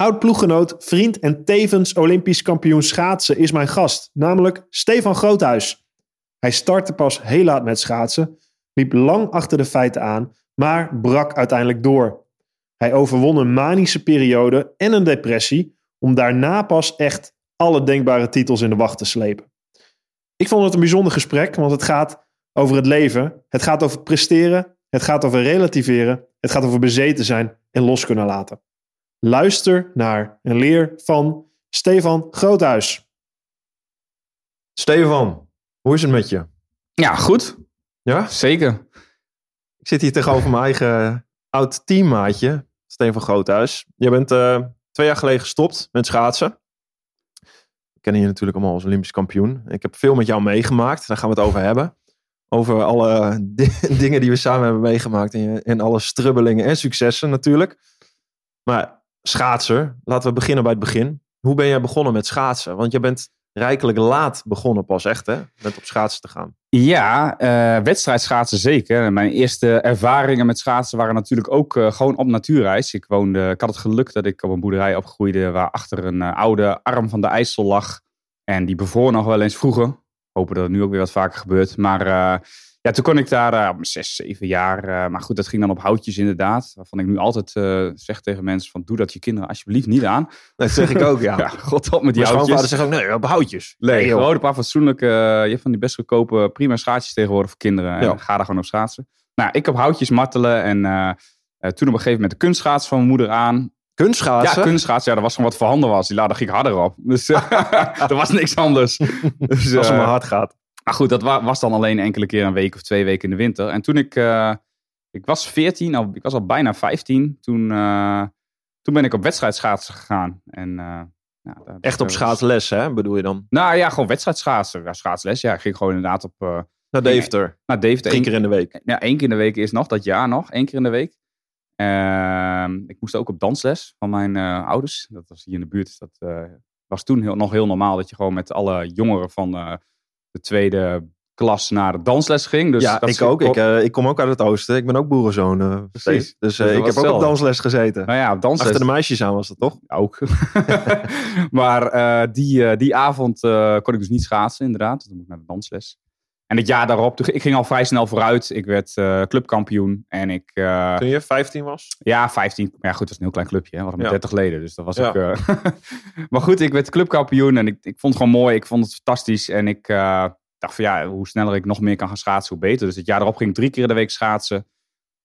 Oud-ploeggenoot, vriend en tevens Olympisch kampioen schaatsen is mijn gast, namelijk Stefan Groothuis. Hij startte pas heel laat met schaatsen, liep lang achter de feiten aan, maar brak uiteindelijk door. Hij overwon een manische periode en een depressie, om daarna pas echt alle denkbare titels in de wacht te slepen. Ik vond het een bijzonder gesprek, want het gaat over het leven, het gaat over presteren, het gaat over relativeren, het gaat over bezeten zijn en los kunnen laten. Luister naar en leer van Stefan Groothuis. Stefan, hoe is het met je? Ja, goed. Ja? Zeker. Ik zit hier tegenover mijn eigen oud teammaatje, Stefan Groothuis. Je bent uh, twee jaar geleden gestopt met schaatsen. We kennen je natuurlijk allemaal als Olympisch kampioen. Ik heb veel met jou meegemaakt, daar gaan we het over hebben. Over alle dingen die we samen hebben meegemaakt en, en alle strubbelingen en successen natuurlijk. Maar schaatser, laten we beginnen bij het begin. Hoe ben jij begonnen met schaatsen? Want je bent rijkelijk laat begonnen pas echt, hè? Met op schaatsen te gaan. Ja, uh, wedstrijdschaatsen zeker. Mijn eerste ervaringen met schaatsen waren natuurlijk ook uh, gewoon op natuurreis. Ik, woonde, ik had het geluk dat ik op een boerderij opgroeide waar achter een uh, oude arm van de IJssel lag. En die bevoor nog wel eens vroeger. Hopen dat het nu ook weer wat vaker gebeurt. Maar ja, toen kon ik daar uh, zes, zeven jaar. Uh, maar goed, dat ging dan op houtjes inderdaad. Waarvan ik nu altijd uh, zeg tegen mensen van doe dat je kinderen alsjeblieft niet aan. Dat zeg ik ook, ja. ja God op met die Mijn houtjes. zegt ook nee, op houtjes. Nee, Nee, gewoon een paar fatsoenlijke, je hebt van die best goedkope prima schaatsjes tegenwoordig voor kinderen. En ga daar gewoon op schaatsen. Nou, ik op houtjes martelen en toen op een gegeven moment de kunstschaats van mijn moeder aan. Kunstschaatsen? Ja, kunstschaatsen, ja, dat was gewoon wat voorhanden was. Die laat, daar ging ik harder op. Dus er was niks anders. Dus, Als het eh, maar hard gaat. Maar goed, dat wa- was dan alleen enkele keer een week of twee weken in de winter. En toen ik, eh, ik was 14, al, ik was al bijna 15, toen, eh, toen ben ik op wedstrijdschaatsen gegaan. En, eh, nou, Echt op schaatsles, hè? Bedoel je dan? Nou ja, gewoon wedstrijdschaatsen. Ja, schaatsles, ja. Ik ging gewoon inderdaad op, Naar Deventer. naar Deventer. Eén keer in de week. Ja, één keer in de week is nog, dat jaar nog. één keer in de week. Ehm, ik moest ook op dansles van mijn ouders. Dat was hier in de buurt. Dat eh, was toen heel, nog heel normaal dat je gewoon met alle jongeren van de tweede klas naar de dansles ging. Dus ja, dat ik ook. Ik, eh, ik kom ook uit het oosten. Ik ben ook boerenzoon. eh, Precies. Dus Dus eh, ik heb ook op dansles gezeten. Nou ja, dansles Achter de meisjes aan was dat toch? ook. maar die, die avond kon ik dus niet schaatsen, inderdaad. Dus Dan moet ik naar de dansles. En het jaar daarop, ik ging al vrij snel vooruit. Ik werd eh, clubkampioen. En ik, eh, Toen je 15 was? ja, 15. Ja, goed, dat is een heel klein clubje. Hè? We hadden maar Ja. 30 leden. Dus dat was Ja. ook. eh, maar goed, ik werd clubkampioen. En ik, ik vond het gewoon mooi. Ik vond het fantastisch. En ik dacht van ja, hoe sneller ik nog meer kan gaan schaatsen, hoe beter. Dus het jaar erop ging ik drie keer in de week schaatsen.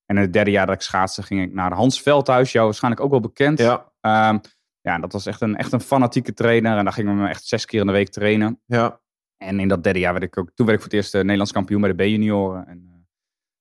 En in het derde jaar dat ik schaatste, ging ik naar Hans Veldhuis. Jou waarschijnlijk ook wel bekend. Ja. Ehm, ja, dat was echt een, echt een fanatieke trainer. En daar gingen we echt zes keer in de week trainen. Ja. En in dat derde jaar werd ik ook, toen werd ik voor het eerst eh, Nederlands kampioen bij de B-junioren. En eh,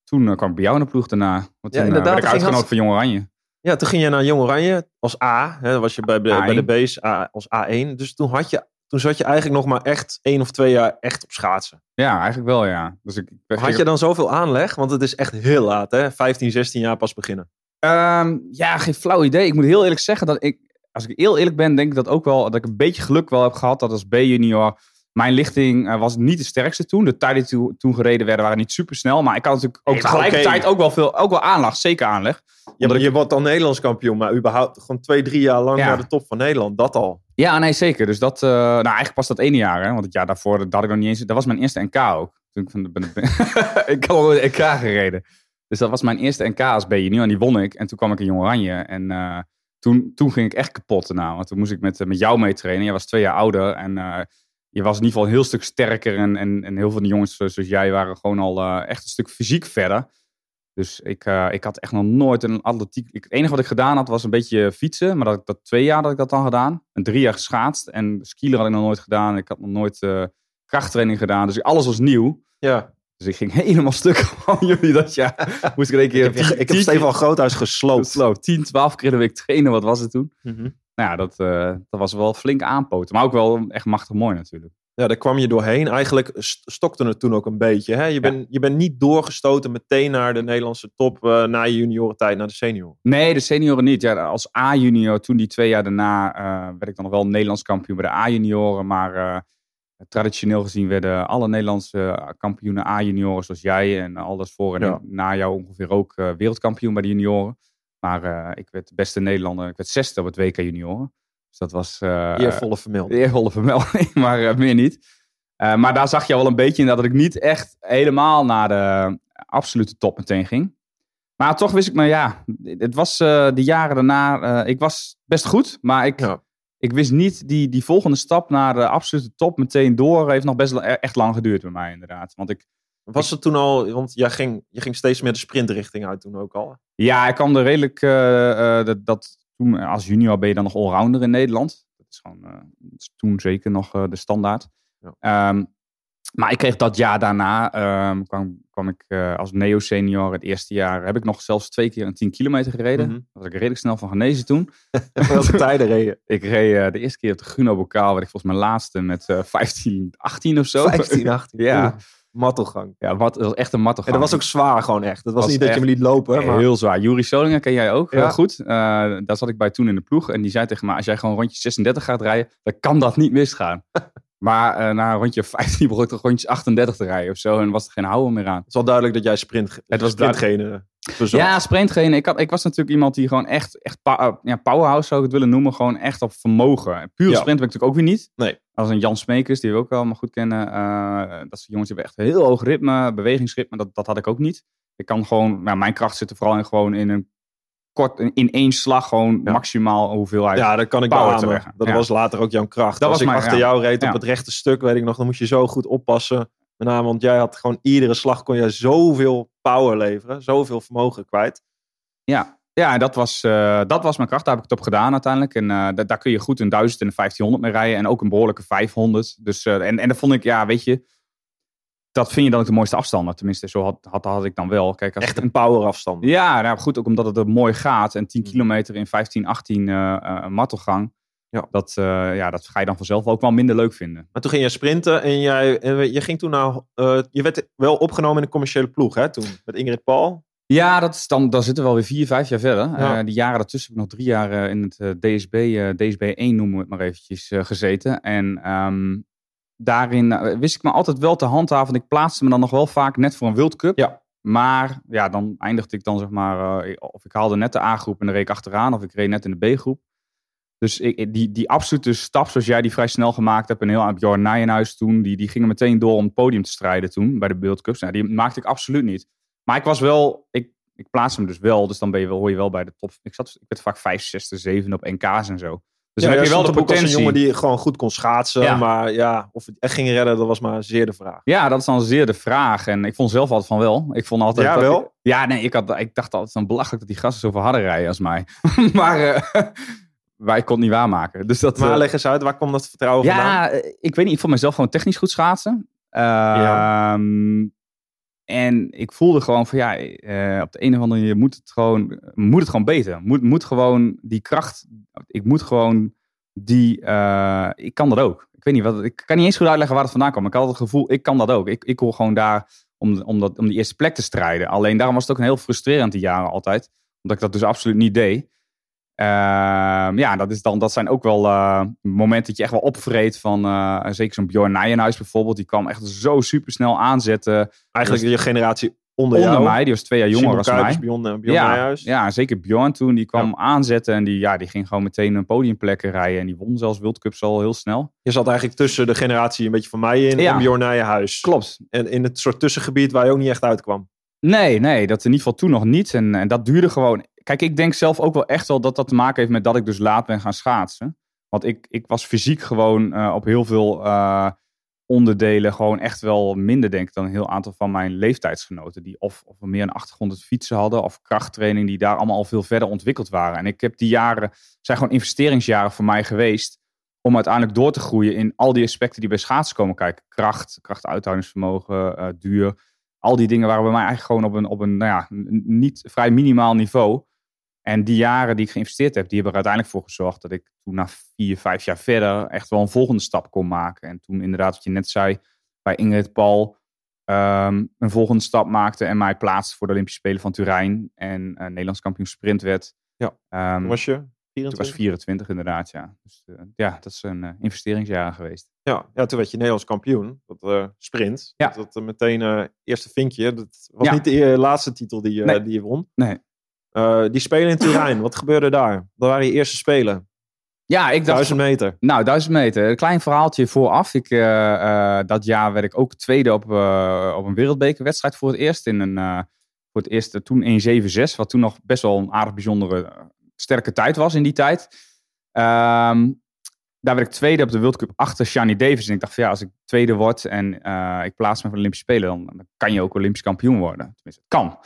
toen eh, kwam ik bij jou in de ploeg daarna. Want toen eh, inderdaad, werd ik uitgenodigd voor Jong Oranje. ja, toen ging je naar Jong Oranje als A. Hè, dan was je bij de, A1. bij de B's A, als A1. Dus toen, had je, toen zat je eigenlijk nog maar echt één of twee jaar echt op schaatsen. Ja, eigenlijk wel, ja. Dus ik, ik Had je dan zoveel aanleg? Want het is echt heel laat, hè? 15, 16 jaar pas beginnen. Ehm, ja, geen flauw idee. Ik moet heel eerlijk zeggen dat ik, als ik heel eerlijk ben, denk ik dat ook wel, dat ik een beetje geluk wel heb gehad dat als B-junior, mijn lichting eh, was niet de sterkste toen. De tijden die toen- toen gereden werden waren niet super snel. Maar ik had natuurlijk ook Nee, tegelijkertijd ook wel veel, ook wel aanleg, zeker aanleg. Je, ik- je wordt dan Nederlands kampioen, maar überhaupt gewoon twee, drie jaar lang Ja. naar de top van Nederland. Dat al. Ja, nee, zeker. Dus dat, eh, nou eigenlijk pas dat ene jaar, hè. Want het jaar daarvoor, dat had ik nog niet eens, dat was mijn eerste NK ook. Toen ik van de, ben, ik had al een NK gereden. Dus dat was mijn eerste NK als B-junior en die won ik. En toen kwam ik in Jong Oranje en eh, toen, toen ging ik echt kapot daarna. Want toen moest ik met, met jou mee trainen. Jij was twee jaar ouder en je was in ieder geval een heel stuk sterker. En, en, en heel veel jongens zoals jij waren gewoon al eh, echt een stuk fysiek verder. Dus ik, eh, ik had echt nog nooit een atletiek... Ik, het enige wat ik gedaan had was een beetje fietsen. Maar dat, dat twee jaar dat ik dat dan gedaan. En drie jaar geschaatst. En skielen had ik nog nooit gedaan. Ik had nog nooit eh, krachttraining gedaan. Dus alles was nieuw. Ja. Dus ik ging helemaal stuk van jullie dat jaar. Moest ik in één keer... Ik heb, ik heb Stefan Groothuis gesloopt. gesloopt. 10, 12 keer de week trainen. Wat was het toen? Mhm. Nou ja, dat, eh, dat was wel flink aanpoten. Maar ook wel echt machtig mooi natuurlijk. Ja, daar kwam je doorheen. Eigenlijk st- stokte het toen ook een beetje. Hè? Je, bent, je bent niet doorgestoten meteen naar de Nederlandse top eh, na je juniorentijd, naar de senior. Nee, de senioren niet. Ja, als A-junior, toen die twee jaar daarna, eh, werd ik dan nog wel Nederlands kampioen bij de A-junioren. Maar traditioneel gezien werden alle Nederlandse kampioenen A-junioren, zoals jij en alles voor en Ja. na jou ongeveer ook wereldkampioen bij de junioren. Maar eh, ik werd de beste Nederlander, ik werd zesde op het WK junioren. Dus dat was... eh, Eervolle vermelding. Eervolle vermelding, maar eh, meer niet. Eh, maar daar zag je wel een beetje in dat ik niet echt helemaal naar de absolute top meteen ging. Maar toch wist ik me, ja, het was eh, de jaren daarna, eh, ik was best goed, maar ik, Ja. ik wist niet die, die volgende stap naar de absolute top meteen door. Heeft nog best wel e- echt lang geduurd bij mij inderdaad. Want ik, Was het toen al, want jij ging, je ging steeds meer de sprintrichting uit toen ook al. ja, ik kwam er redelijk, eh, eh, dat, dat, toen als junior ben je dan nog allrounder in Nederland. Dat is gewoon, eh, toen zeker nog eh, de standaard. Ja. Ehm, maar ik kreeg dat jaar daarna, ehm, kwam, kwam ik eh, als neo-senior het eerste jaar, heb ik nog zelfs twee keer een 10 kilometer gereden. Mhm. Daar was ik redelijk snel van genezen toen. Welke tijden reden? Ik reed eh, de eerste keer op de Gruno Bokaal, werd ik volgens mijn laatste met eh 15, 18 of zo. 15, 18. Ja. Oeh, Mattelgang. Ja, wat, dat was echt een matte En dat was ook zwaar gewoon echt. Dat was, Was niet dat je me liet lopen. Maar... Heel zwaar. Juri Solinger ken jij ook Ja. heel goed. Eh, daar zat ik bij toen in de ploeg. En die zei tegen me, als jij gewoon rondje 36 gaat rijden, dan kan dat niet misgaan. maar eh, na een rondje 15 begon ik toch rondjes 38 te rijden of zo. En was er geen houden meer aan. Het is wel duidelijk dat jij sprint, Het was sprintgene Ja, sprintgene. Ik, had, ik was natuurlijk iemand die gewoon echt, echt eh, ja, powerhouse zou ik het willen noemen. Gewoon echt op vermogen. Ja. sprint ben ik natuurlijk ook weer niet. Nee. Als een Jan Smekers, die we ook allemaal goed kennen. eh, dat soort jongens die hebben echt een heel hoog ritme, bewegingsritme. Dat, dat had ik ook niet. Ik kan gewoon, mijn kracht zit er vooral in gewoon in een kort, in één slag gewoon Ja. maximaal hoeveelheid. Ja, dat kan ik beamen. leggen. Dat Ja. was later ook jouw kracht. Dat Als was ik mijn- achter jou reed op het rechte stuk, weet ik nog, dan moest je zo goed oppassen. Met name, want jij had gewoon iedere slag kon je zoveel power leveren. Zoveel vermogen kwijt. Ja, ja en dat was, eh, dat was mijn kracht. Daar heb ik het op gedaan uiteindelijk. En eh, da- daar kun je goed een 1000 en een 1500 mee rijden. En ook een behoorlijke 500. Dus, eh, en, en dat vond ik, ja, weet je. Dat vind je dan ook de mooiste afstanden. Tenminste, zo had, had, had ik dan wel. Kijk, als Echt een power afstand. Ja, nou goed, ook omdat het er mooi gaat. En 10 Mm. kilometer in 15, 18 eh eh, martelgang. Ja. Dat, eh, ja, dat ga je dan vanzelf ook wel minder leuk vinden. Maar toen ging je sprinten en jij, en je ging toen naar, eh, je werd wel opgenomen in de commerciële ploeg, hè, toen. Met Ingrid Paul. Ja, dat is dan, dan zitten we alweer vier, vijf jaar verder. Ja. Eh, die jaren daartussen heb ik nog drie jaar in het DSB, DSB 1 noemen we het maar eventjes, gezeten. En ehm, daarin wist ik me altijd wel te handhaven. Ik plaatste me dan nog wel vaak net voor een World Cup. Ja. Maar ja, dan eindigde ik dan zeg maar, of ik haalde net de A-groep en dan reed ik achteraan. Of ik reed net in de B-groep. Dus ik, die, die absolute stap zoals jij die vrij snel gemaakt hebt. En heel aan Bjorn Nijenhuis toen. Die, die gingen meteen door om het podium te strijden toen bij de World Cups. Nou, die maakte ik absoluut niet. Maar ik was wel, ik, ik plaats hem dus wel. Dus dan ben je wel, hoor je wel bij de top. Ik, zat, ik werd vaak 5, 6, 7 op NK's en zo. Dus ja, dan heb je wel de potentie. een jongen die gewoon goed kon schaatsen. Ja. Maar ja, of het echt ging redden, dat was maar zeer de vraag. Ja, dat is dan zeer de vraag. En ik vond zelf altijd van wel. Ik vond altijd. Ja, wel? ja, nee, ik, had, ik dacht altijd van belachelijk dat die gasten zoveel harder rijden als mij. maar, eh, maar ik kon het niet waarmaken. Dus dat, Maar eh, leg eens uit, waar kwam dat vertrouwen vandaan? ja, eh, ik weet niet. Ik vond mezelf gewoon technisch goed schaatsen. Ja. Ehm, En ik voelde gewoon van ja, eh, op de een of andere manier moet het gewoon, moet het gewoon beter. Moet, moet gewoon die kracht, ik moet gewoon die, ik kan dat ook. Ik weet niet, wat, ik kan niet eens goed uitleggen waar het vandaan kwam. Ik had het gevoel, ik kan dat ook. Ik, ik hoor gewoon daar om, om, dat, om die eerste plek te strijden. Alleen daarom was het ook een heel frustrerend die jaren altijd. Omdat ik dat dus absoluut niet deed. Ehm, ja, dat, is dan, dat zijn ook wel eh, momenten dat je echt wel opvreet van, eh, zeker zo'n Bjorn Nijenhuis bijvoorbeeld, die kwam echt zo super snel aanzetten. Eigenlijk je generatie onder, Onder jou. mij, die was twee jaar jonger dan mij. Bjorn, eh, Bjorn ja, ja, zeker Bjorn toen, die kwam aanzetten en die, ja, die ging gewoon meteen een podiumplekken rijden en die won zelfs World Cups al heel snel. Je zat eigenlijk tussen de generatie een beetje van mij in Ja. en Bjorn Nijenhuis. Klopt. En in het soort tussengebied waar je ook niet echt uitkwam. Nee, nee, dat in ieder geval toen nog niet. En, en dat duurde gewoon. Kijk, ik denk zelf ook wel echt wel dat dat te maken heeft met dat ik dus laat ben gaan schaatsen. Want ik, ik was fysiek gewoon eh, op heel veel eh, onderdelen gewoon echt wel minder, denk ik, dan een heel aantal van mijn leeftijdsgenoten. Die of, of meer een achtergrond het fietsen hadden of krachttraining, die daar allemaal al veel verder ontwikkeld waren. En ik heb die jaren, zijn gewoon investeringsjaren voor mij geweest. Om uiteindelijk door te groeien in al die aspecten die bij schaatsen komen kijken. Kracht, krachtuithoudingsvermogen, eh, duur. al die dingen waren bij mij eigenlijk gewoon op een, op een nou ja, niet vrij minimaal niveau. En die jaren die ik geïnvesteerd heb, die hebben er uiteindelijk voor gezorgd dat ik toen na vier, vijf jaar verder echt wel een volgende stap kon maken. En toen inderdaad, wat je net zei, bij Ingrid Paul ehm, een volgende stap maakte en mij plaatste voor de Olympische Spelen van Turijn. En eh, Nederlands kampioen sprint werd. Ja. Ehm, Toen was je toen 24? was 24 inderdaad, ja. Dus eh, ja, dat is een eh, investeringsjaar geweest. Ja, ja, toen werd je Nederlands kampioen. Dat sprint. Ja. Dat, dat, meteen eerste vinkje. Dat was Ja. niet de laatste titel die, Nee. die je won. Nee. Eh, die spelen in Turijn. Wat gebeurde daar? Dat waren je eerste spelen. Ja, ik dacht... Duizend meter. Nou, duizend meter. Een klein verhaaltje vooraf. Ik, eh, eh, dat jaar werd ik ook tweede op, op een wereldbekerwedstrijd voor het eerst. In een, voor het eerst toen 1.76, wat toen nog best wel een aardig bijzondere sterke tijd was in die tijd. Ehm, daar werd ik tweede op de World Cup achter Shani Davis. En ik dacht van ja, als ik tweede word en ik plaats me voor de Olympische Spelen, dan, dan kan je ook Olympisch kampioen worden. Tenminste, het kan.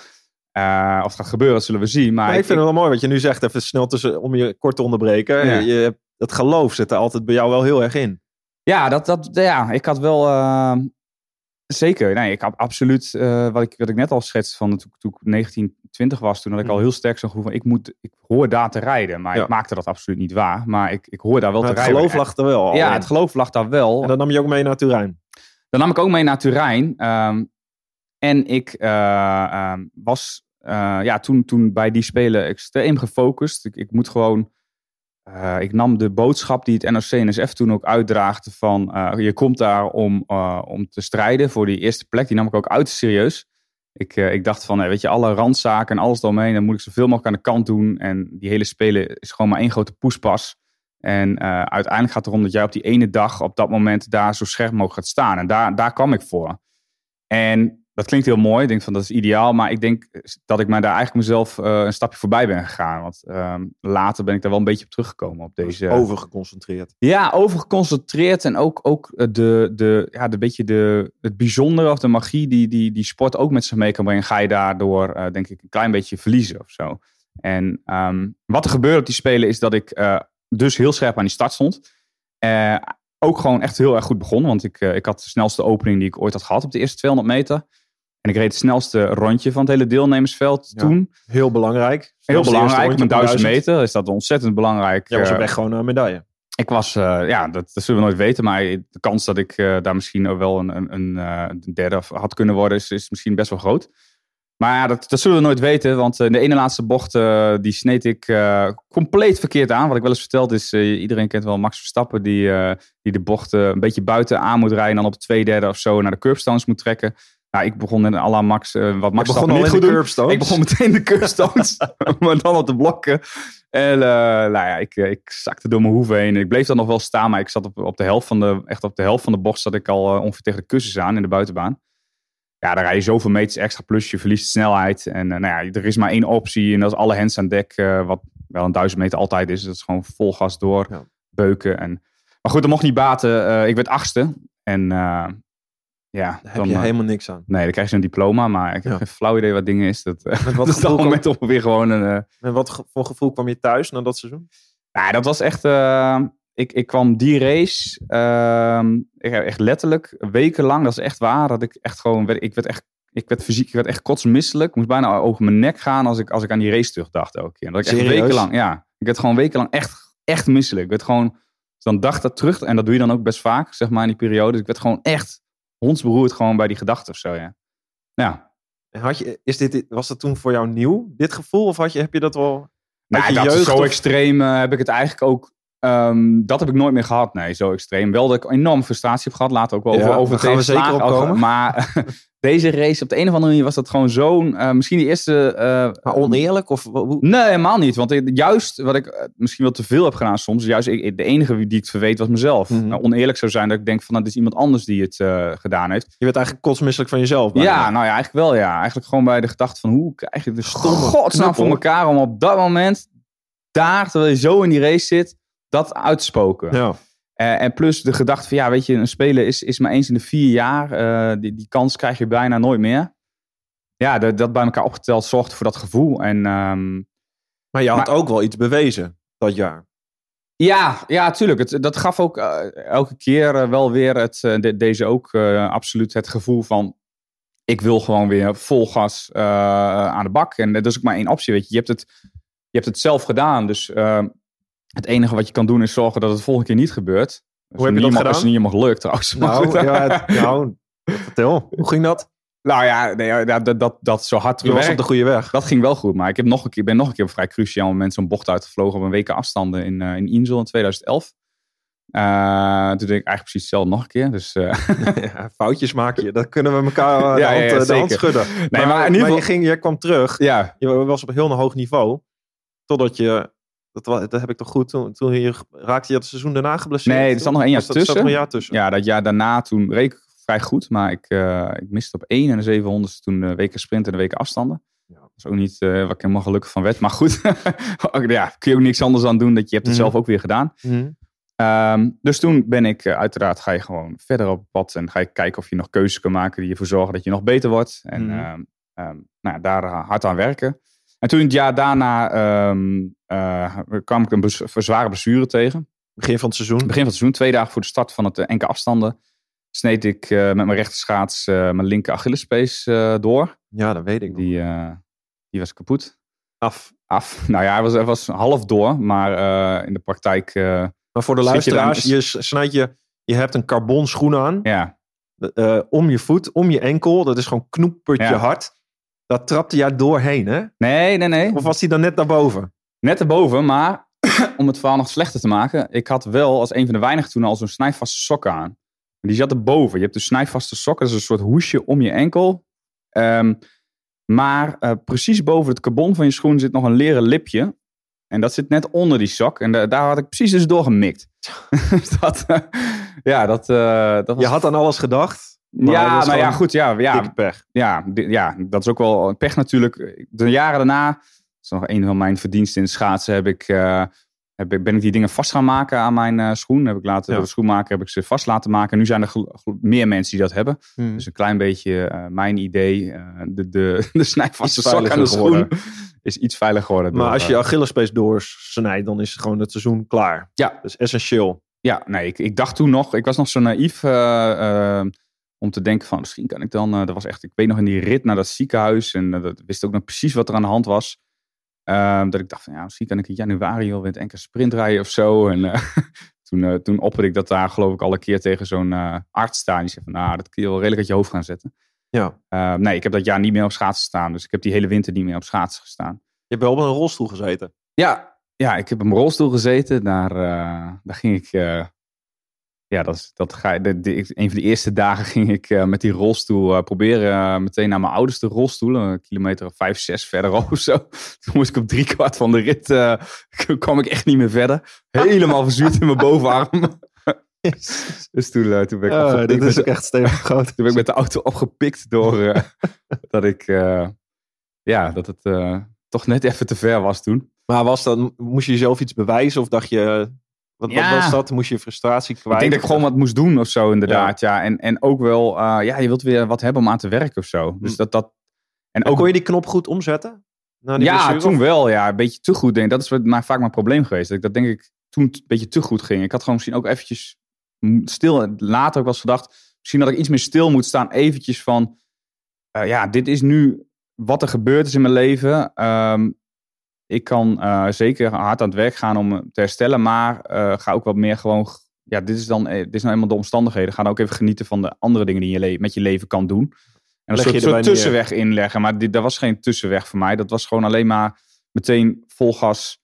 Eh, of het gaat gebeuren, dat zullen we zien. Maar Maar ik ik- vind het wel mooi wat je nu zegt. Even snel tussen, om je kort te onderbreken. Ja. Je, dat geloof zit er altijd bij jou wel heel erg in. Ja, dat, dat, ja ik had wel. eh, zeker. Nee, ik had absoluut. eh, wat, ik, wat ik net al schetste. Van toen, toen ik 19, 20 was. Toen had ik al Mhm. heel sterk zo'n gevoel van. Ik, moet, ik hoor daar te rijden. Maar Ja. ik maakte dat absoluut niet waar. Maar ik, ik hoor daar wel Maar te het rijden. geloof lag er wel al Ja, in. het geloof lag daar wel. En dan nam je ook mee naar Turijn. Dan nam ik ook mee naar Turijn. ehm, en ik eh, ehm, was eh, ja, toen, toen bij die spelen extreem gefocust. Ik, ik moet gewoon. eh, ik nam de boodschap die het NOC-NSF toen ook uitdraagde van eh, je komt daar om, om te strijden voor die eerste plek. Die nam ik ook uit serieus. Ik, ik dacht van, eh, weet je, alle randzaken en alles eromheen, dan moet ik zoveel mogelijk aan de kant doen. En die hele spelen is gewoon maar één grote poespas. En uiteindelijk gaat het erom dat jij op die ene dag, op dat moment, daar zo scherp mogelijk gaat staan. En daar, daar kwam ik voor. En dat klinkt heel mooi. Ik denk van dat is ideaal. Maar ik denk dat ik mij daar eigenlijk mezelf eh, een stapje voorbij ben gegaan. Want ehm, later ben ik daar wel een beetje op teruggekomen. Op deze, Overgeconcentreerd. ja, overgeconcentreerd. En ook, ook eh, de, de, ja, de beetje de, het bijzondere of de magie die, die die sport ook met zich mee kan brengen. Ga je daardoor, eh, denk ik, een klein beetje verliezen of zo. En ehm, wat er gebeurde op die spelen is dat ik dus heel scherp aan die start stond. Ook gewoon echt heel erg goed begon. Want ik, ik had de snelste opening die ik ooit had gehad op de eerste 200 meter. En ik reed het snelste rondje van het hele deelnemersveld Ja. toen. Heel belangrijk. Heel belangrijk, met op 1000 meter is dat ontzettend belangrijk. Ja, was eh, op weg gewoon een medaille. ik was, eh, ja, dat, dat zullen we nooit weten. Maar de kans dat ik eh, daar misschien wel een, een, een, eh, een derde had kunnen worden, is, is misschien best wel groot. Maar ja, dat, dat zullen we nooit weten. Want eh, in de ene laatste bocht, eh, die sneed ik eh, compleet verkeerd aan. Wat ik wel eens verteld is, eh, iedereen kent wel Max Verstappen. Die, eh, die de bocht eh, een beetje buiten aan moet rijden. En dan op twee derde of zo naar de curbstones moet trekken. Nou, ik begon in à la Max, eh, wat Max begon al niet in goed de curbstones. Ik begon meteen de curbstones, maar dan op de blokken. En eh, nou ja, ik, eh, ik zakte door mijn hoeven heen. Ik bleef dan nog wel staan, maar ik zat op, op de helft van de, echt op de helft van de bocht zat ik al eh, ongeveer tegen de kussens aan in de buitenbaan. Ja, dan rij je zoveel meters extra plus, je verliest snelheid. En nou ja, er is maar één optie en dat is alle hands aan dek, wat wel een duizend meter altijd is. Dat is gewoon vol gas door, Ja. beuken. En, maar goed, dat mocht niet baten. Ik werd achtste. En ja, Daar heb je eh, helemaal niks aan. Nee, dan krijg je een diploma, maar ik heb Ja. geen flauw idee wat dingen is. Dat, eh, Met wat, dat is gevoel dan kwam, met ongeveer gewoon een... eh, met wat ge- voor gevoel kwam je thuis na dat seizoen? ja, dat was echt... eh, ik, ik kwam die race, ehm, ik heb echt letterlijk wekenlang, dat is echt waar, dat ik echt gewoon... werd- Ik werd echt, ik werd fysiek, ik werd echt kotsmisselijk. Ik moest bijna over mijn nek gaan als ik, als ik aan die race terugdacht elke keer. Dat ik echt Serieus? wekenlang, ja. Ik werd gewoon wekenlang echt, echt misselijk. Ik werd gewoon... Dus dan dacht dat terug, en dat doe je dan ook best vaak, zeg maar, in die periode. Dus ik werd gewoon echt hondsberoerd gewoon bij die gedachte of zo, ja. Ja, En Had je, is dit, was dat toen voor jou nieuw, dit gevoel? Of had je, heb je dat wel... Nou, je dat jeugd zo of- extreem eh, heb ik het eigenlijk ook. ehm, dat heb ik nooit meer gehad. Nee, zo extreem. Wel dat ik enorm frustratie heb gehad. Later ook wel Ja, over, over gaan we zeker tegenslagen. op komen. Maar deze race, op de een of andere manier was dat gewoon zo'n... eh, misschien de eerste... eh, Maar oneerlijk? Of hoe- Nee, helemaal niet. Want juist wat ik eh, misschien wel te veel heb gedaan soms. Juist ik, de enige die het verweet was mezelf. Mhm. Nou, oneerlijk zou zijn dat ik denk van... Nou, dit is iemand anders die het gedaan heeft. je werd eigenlijk kotsmisselijk van jezelf. bijna. Ja, nou ja, eigenlijk wel ja. Eigenlijk gewoon bij de gedachte van hoe krijg je de stomme godsnaam voor elkaar om op dat moment daar, terwijl je zo in die race zit, dat uit te spoken. Ja. Eh, en plus de gedachte van ja, weet je, een speler is, is maar eens in de vier jaar. Eh, die, die kans krijg je bijna nooit meer. Ja, dat, dat bij elkaar opgeteld zorgt voor dat gevoel. En ehm, Maar je had Maar- ook wel iets bewezen dat jaar. Ja, ja, tuurlijk. Het, dat gaf ook eh, elke keer wel weer het, de- deze ook absoluut het gevoel van. ik wil gewoon weer vol gas aan de bak. En dat is ook maar één optie, weet je. Je hebt het, je hebt het zelf gedaan, dus eh, het enige wat je kan doen is zorgen dat het de volgende keer niet gebeurt. Hoe heb je dat Dat gedaan? is niet helemaal gelukt trouwens. Nou, ja, het- nou, vertel. Hoe ging dat? Nou ja, nee, dat, dat, dat zo hard Je was op de goede weg. Dat ging wel goed, maar ik heb nog een keer, ben nog een keer op vrij cruciaal moment zo'n bocht uitgevlogen op een weken afstanden in, eh in Insel in 2011. Eh, toen deed ik eigenlijk precies hetzelfde nog een keer. Dus, eh, Ja, foutjes maak je. Dat kunnen we elkaar de, Ja, hand, ja, de hand zeker. schudden. Nee, maar in ieder je, geval- ging, je kwam terug. ja, Je was op een heel hoog niveau. Totdat je... Dat, dat heb ik toch goed... Toen, toen je, raakte je het seizoen daarna geblesseerd? Nee, er zat nog één jaar dat- tussen. een jaar tussen. ja, dat jaar daarna toen reed ik vrij goed, maar ik, eh, ik miste op één en de 700 toen de weken sprint en de weken afstanden. Ja. Dat is ook niet eh waar ik helemaal gelukkig van werd. Maar goed, ja, kun je ook niks anders aan doen. Dat je hebt het Mhm. zelf ook weer gedaan. Mhm. Ehm, dus toen ben ik, eh, uiteraard ga je gewoon verder op pad en ga je kijken of je nog keuzes kan maken die ervoor zorgen dat je nog beter wordt. En Mhm. ehm, ehm, nou, daar hard aan werken. En toen het jaar daarna ehm, eh, kwam ik een zware blessure tegen. Begin van het seizoen. Begin van het seizoen, twee dagen voor de start van het eh, NK afstanden, sneed ik eh, met mijn rechterschaats mijn linker Achillespees door. Ja, dat weet ik. Die, die was kapot. Af. Af. Nou ja, hij was, hij was half door, maar in de praktijk, Maar voor de je luisteraars, je, snijdt je... Je hebt een carbon schoen aan. ja, om je voet, om je enkel. Dat is gewoon knoepertje Ja. hard. Dat trapte jij doorheen, hè? nee, nee, nee. Of was die dan net daarboven? Net erboven, maar om het verhaal nog slechter te maken. Ik had wel als een van de weinigen toen al zo'n snijvaste sok aan. Die zat erboven. Je hebt de snijvaste sok. Dat is een soort hoesje om je enkel. Ehm, maar eh, precies boven het carbon van je schoen zit nog een leren lipje. En dat zit net onder die sok. En da- daar had ik precies dus door gemikt. Dus dat, eh, ja, dat, eh, dat was... Je had aan alles gedacht. Maar ja, nou ja, goed. Ja, ja, pech. ja, ja, dat is ook wel pech natuurlijk. De jaren daarna, dat is nog een van mijn verdiensten in het schaatsen, heb ik, eh, heb ik, ben ik die dingen vast gaan maken aan mijn eh, schoen. Heb ik laten, Ja. De schoenmaker heb ik ze vast laten maken. Nu zijn er meer mensen die dat hebben. Hmm. Dus een klein beetje eh, mijn idee. de, de, de snijvaste sok aan de schoen geworden. is iets veiliger geworden. Maar door, als je Achillespees doorsnijdt, dan is gewoon het seizoen klaar. Ja. Dat is essentieel. Ja, nee, ik, ik dacht toen nog, ik was nog zo naïef om te denken van misschien kan ik dan, eh, dat was echt, ik weet nog in die rit naar dat ziekenhuis en eh, dat wist ook nog precies wat er aan de hand was. Ehm, dat ik dacht van ja, misschien kan ik in januari wel weer het enkele sprint rijden of zo. En eh, toen, eh, toen opperde ik dat daar geloof ik al een keer tegen zo'n eh, arts staan. Die zei van nou, dat kun je wel redelijk uit je hoofd gaan zetten. Ja. Ehm, nee, ik heb dat jaar niet meer op schaatsen staan. Dus ik heb die hele winter niet meer op schaatsen gestaan. Je hebt wel op een rolstoel gezeten. Ja, ja, ik heb op mijn rolstoel gezeten. Daar, eh, daar ging ik. eh, ja, dat, is- dat ga, de, een van de eerste dagen ging ik eh, met die rolstoel eh, proberen eh, meteen naar mijn oudste rolstoel. Een kilometer of vijf, zes verderop of zo. Toen moest ik op drie kwart van de rit. kwam ik echt niet meer verder. Helemaal verzuurd in mijn bovenarm. dus toen, toen ben ik, opgepikt dit is ook echt stevig groot. toen ben ik met de auto opgepikt door dat ik. ja, dat het toch net even te ver was toen. Maar was dat, moest je jezelf iets bewijzen? Of dacht je, wat, Ja. wat was dat? Moest je frustratie kwijt? Ik denk dat ik gewoon wat moest doen of zo, inderdaad. Ja. En, en ook wel, eh, ja, je wilt weer wat hebben om aan te werken of zo. Dus Hm. dat dat. En ook kon je die knop goed omzetten? Ja, blessure, toen of- wel. Ja, een beetje te goed denk ik. Dat is wat- maar vaak mijn probleem geweest. Dat ik dat denk ik toen een beetje te goed ging. Ik had gewoon misschien ook eventjes stil. Later ook wel eens gedacht. Misschien dat ik iets meer stil moet staan. Eventjes van. eh, ja, dit is nu wat er gebeurd is in mijn leven. Ehm, ik kan eh, zeker hard aan het werk gaan om te herstellen. Maar eh, ga ook wat meer gewoon. Ja, dit is dan eh, dit is nou eenmaal de omstandigheden. Ga dan ook even genieten van de andere dingen die je met je leven kan doen. En een je soort, neer. tussenweg inleggen. Maar dit, dat was geen tussenweg voor mij. Dat was gewoon alleen maar meteen vol gas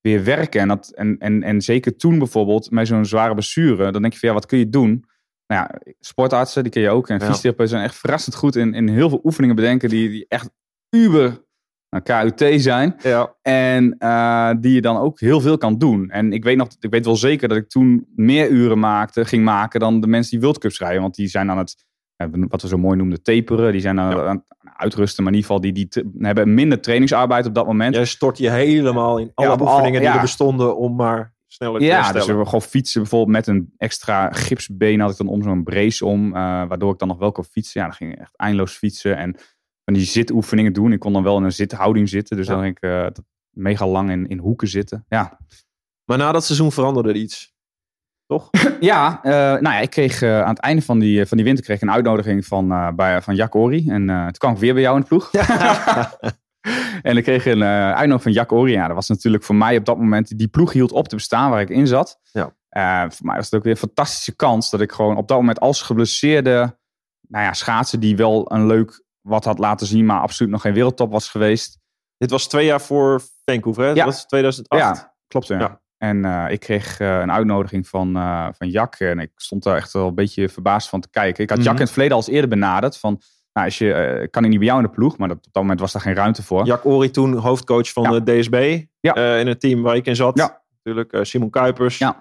weer werken. En, dat, en, en, en zeker toen bijvoorbeeld, met zo'n zware blessure, dan denk je van ja, wat kun je doen? Nou ja, sportartsen, die ken je ook. En Ja. fysiotherapeuten zijn echt verrassend goed in, in heel veel oefeningen bedenken die, die echt uber nou, KUT zijn. Ja. En eh, die je dan ook heel veel kan doen. En ik weet, nog, ik weet wel zeker dat ik toen meer uren maakte, ging maken dan de mensen die World Cups rijden. Want die zijn aan het, eh, wat we zo mooi noemden, taperen. Die zijn aan, Ja. aan het uitrusten. Maar in ieder geval, die, die te- hebben minder trainingsarbeid op dat moment. Jij stort je helemaal in alle Ja, op al- oefeningen die er bestonden om maar sneller te Ja, dus herstellen. we gewoon fietsen bijvoorbeeld met een extra gipsbeen had ik dan om zo'n brace om, eh, waardoor ik dan nog wel kon fietsen. Ja, dan ging ik echt eindeloos fietsen en van die zitoefeningen doen. Ik kon dan wel in een zithouding zitten, dus Ja. dan ging ik eh, mega lang in, in hoeken zitten. Ja, Maar na dat seizoen veranderde er iets. toch? Ja, eh, nou ja, ik kreeg eh, aan het einde van die, van die winter kreeg ik een uitnodiging van, bij, van Jack Ori. En toen kwam ik weer bij jou in de ploeg. en ik kreeg een uitnodiging van Jack Ori. Ja, dat was natuurlijk voor mij op dat moment, die ploeg hield op te bestaan waar ik in zat. Ja. Voor mij was het ook weer een fantastische kans dat ik gewoon op dat moment als geblesseerde nou ja, schaatsen die wel een leuk wat had laten zien, maar absoluut nog geen wereldtop was geweest. Dit was twee jaar voor Vancouver, hè? Ja. Dat was 2008. Ja, klopt. Ja. Ja. En eh, ik kreeg eh, een uitnodiging van, eh van Jack. En ik stond daar echt wel een beetje verbaasd van te kijken. Ik had Jack Mhm. in het verleden al eens eerder benaderd. Van, nou, als je, kan ik niet bij jou in de ploeg? Maar dat, op dat moment was daar geen ruimte voor. Jack Ori toen hoofdcoach van Ja. de DSB. Ja. in het team waar ik in zat. Ja. Natuurlijk Simon Kuipers, Ja.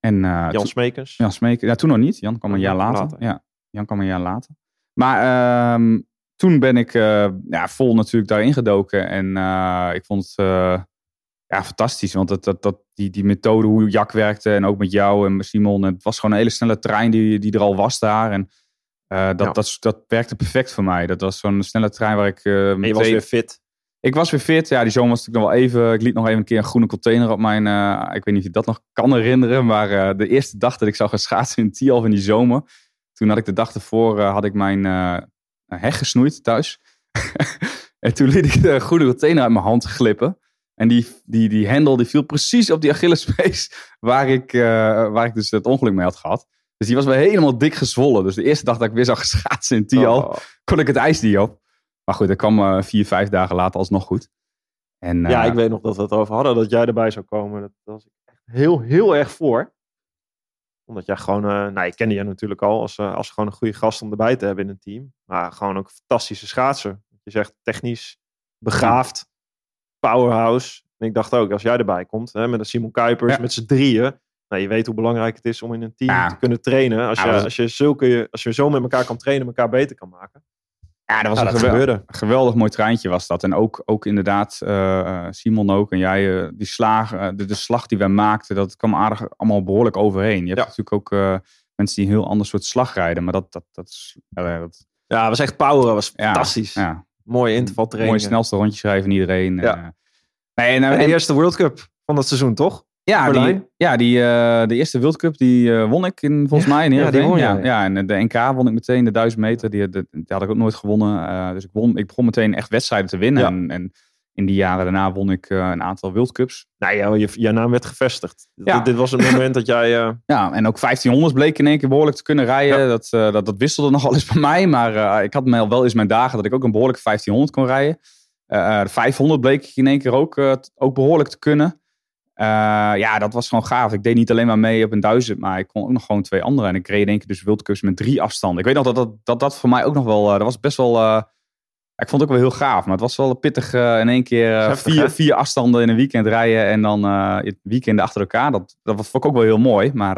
En Jan toen- Smekens. Jan Smeek, ja, toen nog niet. Jan kwam een jaar later. Ja, Jan kwam een jaar later. Maar ehm, toen ben ik eh, ja, vol natuurlijk daarin gedoken. En eh, ik vond het eh, ja, fantastisch. Want dat, dat, dat, die, die methode, hoe Jack werkte en ook met jou en Simon. Het was gewoon een hele snelle trein die, die er al was daar. En dat, Ja. dat, dat werkte perfect voor mij. Dat was zo'n snelle trein waar ik eh, En je was meteen- weer fit. ik was weer fit. Ja, die zomer was natuurlijk nog wel even. Ik liet nog even een keer een groene container op mijn. ik weet niet of je dat nog kan herinneren. Maar de eerste dag dat ik zou gaan schaatsen in Tialf in die zomer. Toen had ik de dag ervoor eh, had ik mijn eh, heg gesnoeid thuis. en toen liet ik de groene container uit mijn hand glippen. En die, die, die hendel die viel precies op die Achillespees waar ik, eh, waar ik dus het ongeluk mee had gehad. Dus die was weer helemaal dik gezwollen. Dus de eerste dag dat ik weer gaan schaatsen in Tialf Oh. kon ik het ijs niet op. Maar goed, dat kwam vier, vijf dagen later alsnog goed. En, Ja, ik weet nog dat we het erover hadden dat jij erbij zou komen. Dat was ik echt heel, heel erg voor. Omdat jij gewoon, eh, nou, ik kende je natuurlijk al als, eh, als gewoon een goede gast om erbij te hebben in een team. Maar gewoon ook een fantastische schaatser. Je zegt technisch, begaafd, powerhouse. En ik dacht ook, als jij erbij komt, hè, met een Simon Kuipers, Ja. met z'n drieën. Nou, je weet hoe belangrijk het is om in een team Ja. te kunnen trainen. Als je, als, je zulke, als je zo met elkaar kan trainen, elkaar beter kan maken. Ja, dat was een dat geweldig mooi treintje was dat. En ook, ook inderdaad, eh, Simon ook en jij, eh, die slagen, eh, de, de slag die wij maakten, dat kwam aardig allemaal behoorlijk overheen. Je hebt Ja. natuurlijk ook mensen die een heel ander soort slag rijden. Maar dat, dat, dat is... ja, dat, Ja, was echt power. Was Ja, fantastisch. ja, Mooie intervaltraining. mooi snelste rondjes schrijven van iedereen. Ja. En, nee, en, En de eerste World Cup van dat seizoen, toch? Ja, die, ja die, eh, de eerste World Cup die eh, won ik in, volgens Ja, mij in ja, die won ja, ja, en de NK won ik meteen, de 1000 meter. Die, die, die had ik ook nooit gewonnen. Eh, dus ik, won, ik begon meteen echt wedstrijden te winnen. En, en in die jaren daarna won ik een aantal World Cups. Nou ja, je, je naam werd gevestigd. Ja. Dit, dit was het moment dat jij... Ja, en ook 1500 bleek in één keer behoorlijk te kunnen rijden. Dat, dat, dat wisselde nogal eens bij mij. Maar ik had wel eens mijn dagen dat ik ook een behoorlijke 1500 kon rijden. De 500 bleek ik in één keer ook, ook behoorlijk te kunnen. Eh, ja, dat was gewoon gaaf. Ik deed niet alleen maar mee op een duizend, maar ik kon ook nog gewoon twee andere. En ik reed in één keer dus World Cups met drie afstanden. Ik weet nog dat dat, dat, dat voor mij ook nog wel... eh, dat was best wel... eh, ik vond het ook wel heel gaaf, maar het was wel pittig in één keer Heftig, vier, hè? vier afstanden in een weekend rijden en dan het weekend achter elkaar. Dat, dat vond ik ook wel heel mooi, maar...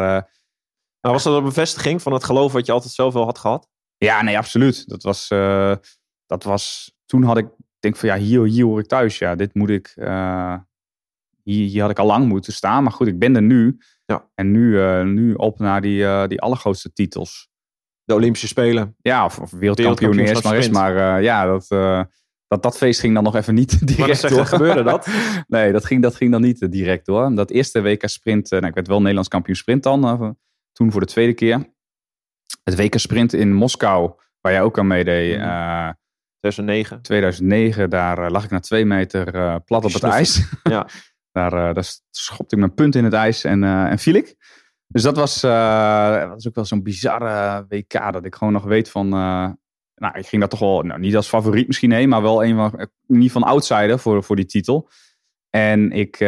nou, was dat een bevestiging van het geloof wat je altijd zelf wel had gehad? Ja, nee, absoluut. Dat was, dat was toen had ik denk van ja, hier, hier hoor ik thuis. Ja, dit moet ik, hier, hier had ik al lang moeten staan. Maar goed, ik ben er nu. Ja. En nu, eh, nu op naar die, eh, die allergrootste titels. De Olympische Spelen. Ja, of, of wereldkampioen eerst maar eens. Wereldkampioenschap Maar eh, ja, dat, dat, dat feest ging dan nog even niet direct Maar je, door. gebeurde dat? nee, dat ging, dat ging dan niet direct door. Dat eerste WK sprint, nou, ik werd wel Nederlands kampioen sprint dan. toen voor de tweede keer. Het WK sprint in Moskou, waar jij ook aan meedeed. Mhm. eh, 2009. 2009, daar lag ik na twee meter plat op het ijs. Ja. daar, daar schopte ik mijn punt in het ijs en, eh, en viel ik. Dus dat was, eh, dat was ook wel zo'n bizarre WK. Dat ik gewoon nog weet van... nou, ik ging daar toch wel, nou, niet als favoriet misschien heen, maar wel een van, niet van outsider voor, voor die titel. En ik,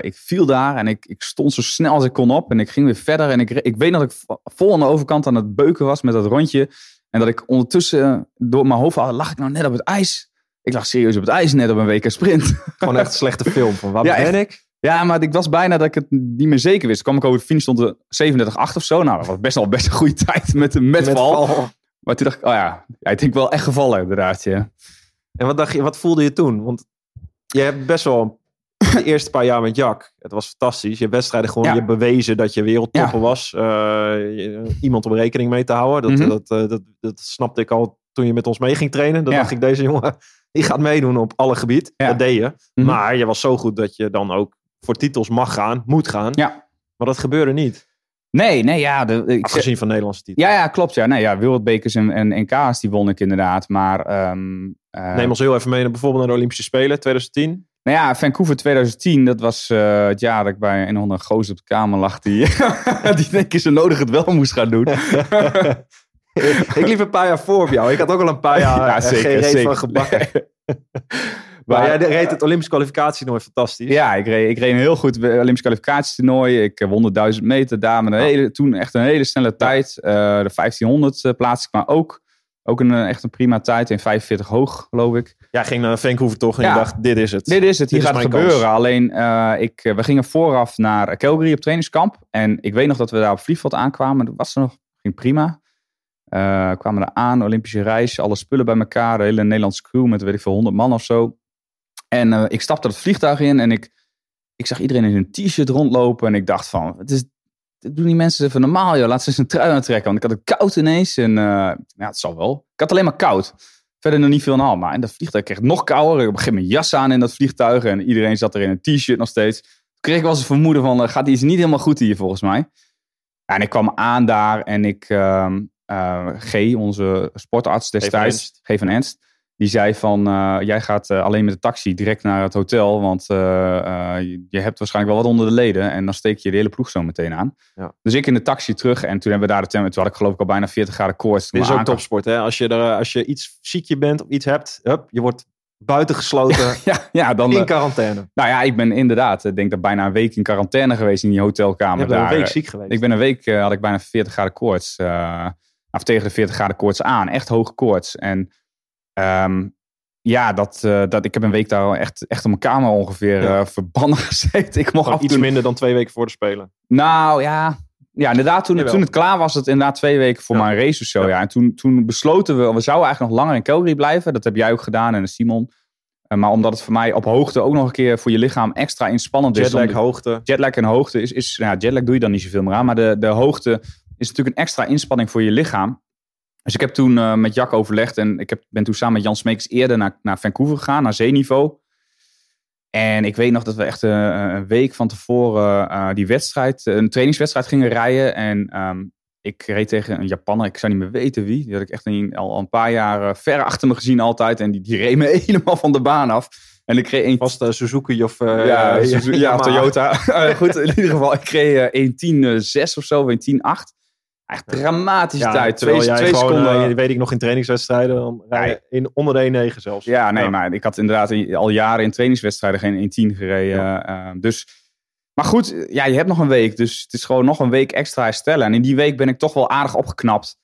ik viel daar en ik, ik stond zo snel als ik kon op. En ik ging weer verder. En ik, ik weet dat ik vo- vol aan de overkant aan het beuken was met dat rondje. En dat ik ondertussen door mijn hoofd had, lag ik nou net op het ijs. Ik lag serieus op het ijs net op een WK sprint. Gewoon echt een slechte film. Van waar Ja, ben ik? Ja, maar ik was bijna dat ik het niet meer zeker wist. Toen kwam ik over de finish, stond er 37,8 of zo. Nou, dat was best wel best een goede tijd met een met, Met val. val. Maar toen dacht ik, oh ja, ja, ik denk wel echt gevallen inderdaad. Ja. En wat dacht je, wat voelde je toen? Want je hebt best wel de eerste paar jaar met Jack. Het was fantastisch. Je wedstrijden gewoon Ja. je bewezen dat je wereldtopper was. Eh, iemand om rekening mee te houden. Dat, Mhm. dat, eh, dat, dat snapte ik al toen je met ons mee ging trainen. Dan dacht ik, deze jongen, die gaat meedoen op alle gebied. Ja. Dat deed je. Mhm. Maar je was zo goed dat je dan ook voor titels mag gaan, moet gaan. Ja. Maar dat gebeurde niet. Nee, nee, ja. De, ik Afgezien van Nederlandse titel. ja, ja, klopt. Ja, nee, ja, wereldbekers en, en NK's, die won ik inderdaad. Maar ehm, eh, Neem ons heel even mee naar bijvoorbeeld naar de Olympische Spelen 2010. Nou ja, Vancouver 2010, dat was eh, het jaar dat ik bij een of andere gozer op de kamer lag. Die, die denk ik zo nodig het wel moest gaan doen. ik liep een paar jaar voor op jou. Ik had ook al een paar jaar Ja, eh, zeker, geen reet zeker. van gebakken. Maar Maar- jij reed het Olympische kwalificatietoernooi fantastisch. Ja, ik reed, ik reed een heel goed Olympisch kwalificatietoernooi. Ik eh, won de 1000 meter daar met een hele, toen echt een hele snelle tijd. Eh, de 1500 eh, plaats ik maar ook. Ook een, echt een prima tijd in 45 hoog, geloof ik. Jij ging naar Vancouver toch en Ja. je dacht, dit is het. Dit is het, hier Dit gaat het gebeuren. kans. Alleen, ik, we gingen vooraf naar Calgary op trainingskamp. En ik weet nog dat we daar op vliegveld aankwamen. Dat was er nog, ging prima. Eh, kwamen er aan, Olympische reis, alle spullen bij elkaar. De hele Nederlandse crew met, weet ik veel, 100 man of zo. En eh, ik stapte het vliegtuig in en ik, ik zag iedereen in een t-shirt rondlopen. En ik dacht van, het is, doen die mensen even normaal, joh. Laat ze eens een trui aantrekken. Want ik had het koud ineens. En eh, ja, het zal wel. Ik had alleen maar koud. Verder nog niet veel aan. Maar in dat vliegtuig kreeg nog kouder. Ik een gegeven moment jas aan in dat vliegtuig. En iedereen zat er in een t-shirt nog steeds. Toen kreeg ik wel eens een vermoeden van, gaat iets niet helemaal goed hier volgens mij. En ik kwam aan daar en ik, ehm eh, G, onze sportarts destijds. G van Ernst, die zei van, eh, jij gaat eh, alleen met de taxi direct naar het hotel, want je, hebt waarschijnlijk wel wat onder de leden en dan steek je de hele ploeg zo meteen aan. Ja. Dus ik in de taxi terug en toen hebben we daar de temperatuur, toen had ik geloof ik al bijna 40 graden koorts. Dit is ook topsport. Hè? Als, je er, als je iets ziekje bent of iets hebt, hup, je wordt buitengesloten Ja, ja, dan... in quarantaine. nou ja, ik ben inderdaad, ik denk dat bijna een week in quarantaine geweest in die hotelkamer er daar. een week ziek geweest. Ik ben een week, had ik bijna 40 graden koorts. Of tegen de 40 graden koorts aan. Echt hoge koorts. En ehm, ja, dat, eh, dat, ik heb een week daar echt, echt op mijn kamer ongeveer Ja. eh, verbannen gezeten. Ik mocht af iets minder dan twee weken voor de Spelen. Nou ja, ja inderdaad. Toen, Jawel. toen het klaar was, het inderdaad twee weken voor Ja. mijn race of zo. Ja. Ja. En toen, toen besloten we, we zouden eigenlijk nog langer in Calgary blijven. Dat heb jij ook gedaan en Simon. Eh, maar omdat het voor mij op hoogte ook nog een keer voor je lichaam extra inspannend is. Jetlag, hoogte. jetlag en hoogte is, is nou, jetlag doe je dan niet zoveel meer aan, maar de, de hoogte is natuurlijk een extra inspanning voor je lichaam. Dus ik heb toen eh, met Jack overlegd en ik heb, ben toen samen met Jan Smeekers eerder naar, naar Vancouver gegaan, naar zeeniveau. En ik weet nog dat we echt eh, een week van tevoren eh, die wedstrijd, een trainingswedstrijd gingen rijden. En ehm, ik reed tegen een Japanner, ik zou niet meer weten wie. Die had ik echt een, al een paar jaar ver achter me gezien altijd. En die, die reed me helemaal van de baan af. En ik kreeg een Was Suzuki of uh, ja, Suzuki- ja? Toyota. Goed, in ieder geval, ik kreeg eh 1.10.6 of zo, 1.10.8. Echt dramatische Ja, tijd. Twee, jij twee gewoon, seconden. eh, weet ik nog in trainingswedstrijden, dan in, onder de 1-9 zelfs. ja, nee, maar ik had inderdaad in- al jaren in trainingswedstrijden geen 1.10 gereden. eh, dus, maar goed, ja, je hebt nog een week. Dus het is gewoon nog een week extra herstellen. En in die week ben ik toch wel aardig opgeknapt.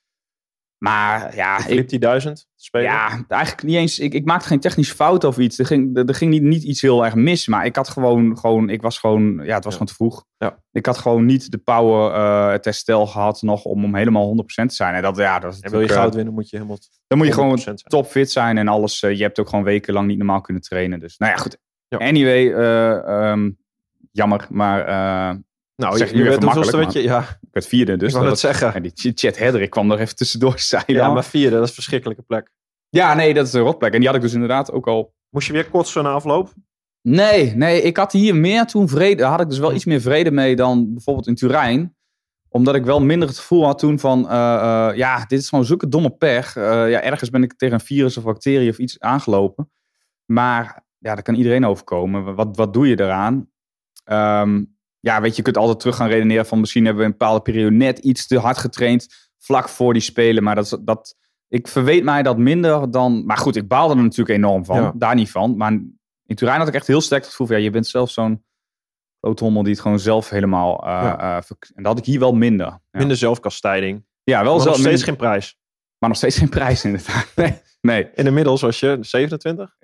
Maar ja, ik, Filip die 1000 spelen. Ja, eigenlijk niet eens. Ik, ik maakte geen technische fout of iets. Er ging, er, er ging niet, niet iets heel erg mis. Maar ik had gewoon, gewoon ik was gewoon, ja, het was Ja. gewoon te vroeg. Ja. Ik had gewoon niet de power, eh, het herstel gehad nog om, om helemaal 100% te zijn. En dat, ja, dat en wil je goud winnen, moet je helemaal Dan moet je gewoon 100% zijn. topfit zijn en alles. eh, je hebt ook gewoon wekenlang niet normaal kunnen trainen. Dus nou ja, goed. Ja. Anyway, eh, ehm, jammer. Maar Nou, Zeg je, je nu je even makkelijk? Ja, ik werd vierde. Dus ik wou dat was- zeggen. en die Ch- Chet Hedrick kwam er even tussendoor. Zei Ja, dan. maar vierde, dat is een verschrikkelijke plek. ja, nee, dat is een rotplek. En die had ik dus inderdaad ook al Moest je weer kotsen na afloop? Nee, nee, ik had hier meer toen vrede. Daar had ik dus wel iets meer vrede mee dan bijvoorbeeld in Turijn. Omdat ik wel minder het gevoel had toen van, eh, eh, ja, dit is gewoon zulke domme pech. Eh, ja, ergens ben ik tegen een virus of bacterie of iets aangelopen. Maar ja, daar kan iedereen overkomen. Wat, wat doe je eraan? Ehm, ja, weet je, je kunt altijd terug gaan redeneren van misschien hebben we een bepaalde periode net iets te hard getraind vlak voor die spelen. Maar dat, dat, ik verweet mij dat minder dan... Maar goed, ik baalde er natuurlijk enorm van. Ja. Daar niet van. Maar in Turijn had ik echt heel sterk het gevoel van... Ja, je bent zelf zo'n kloothommel die het gewoon zelf helemaal... eh, Ja. eh, en dat had ik hier wel minder. Ja, Minder zelfkastijding. ja wel zelf, nog steeds minder- geen prijs. maar nog steeds geen prijs inderdaad. Nee, nee. En inmiddels was je 27.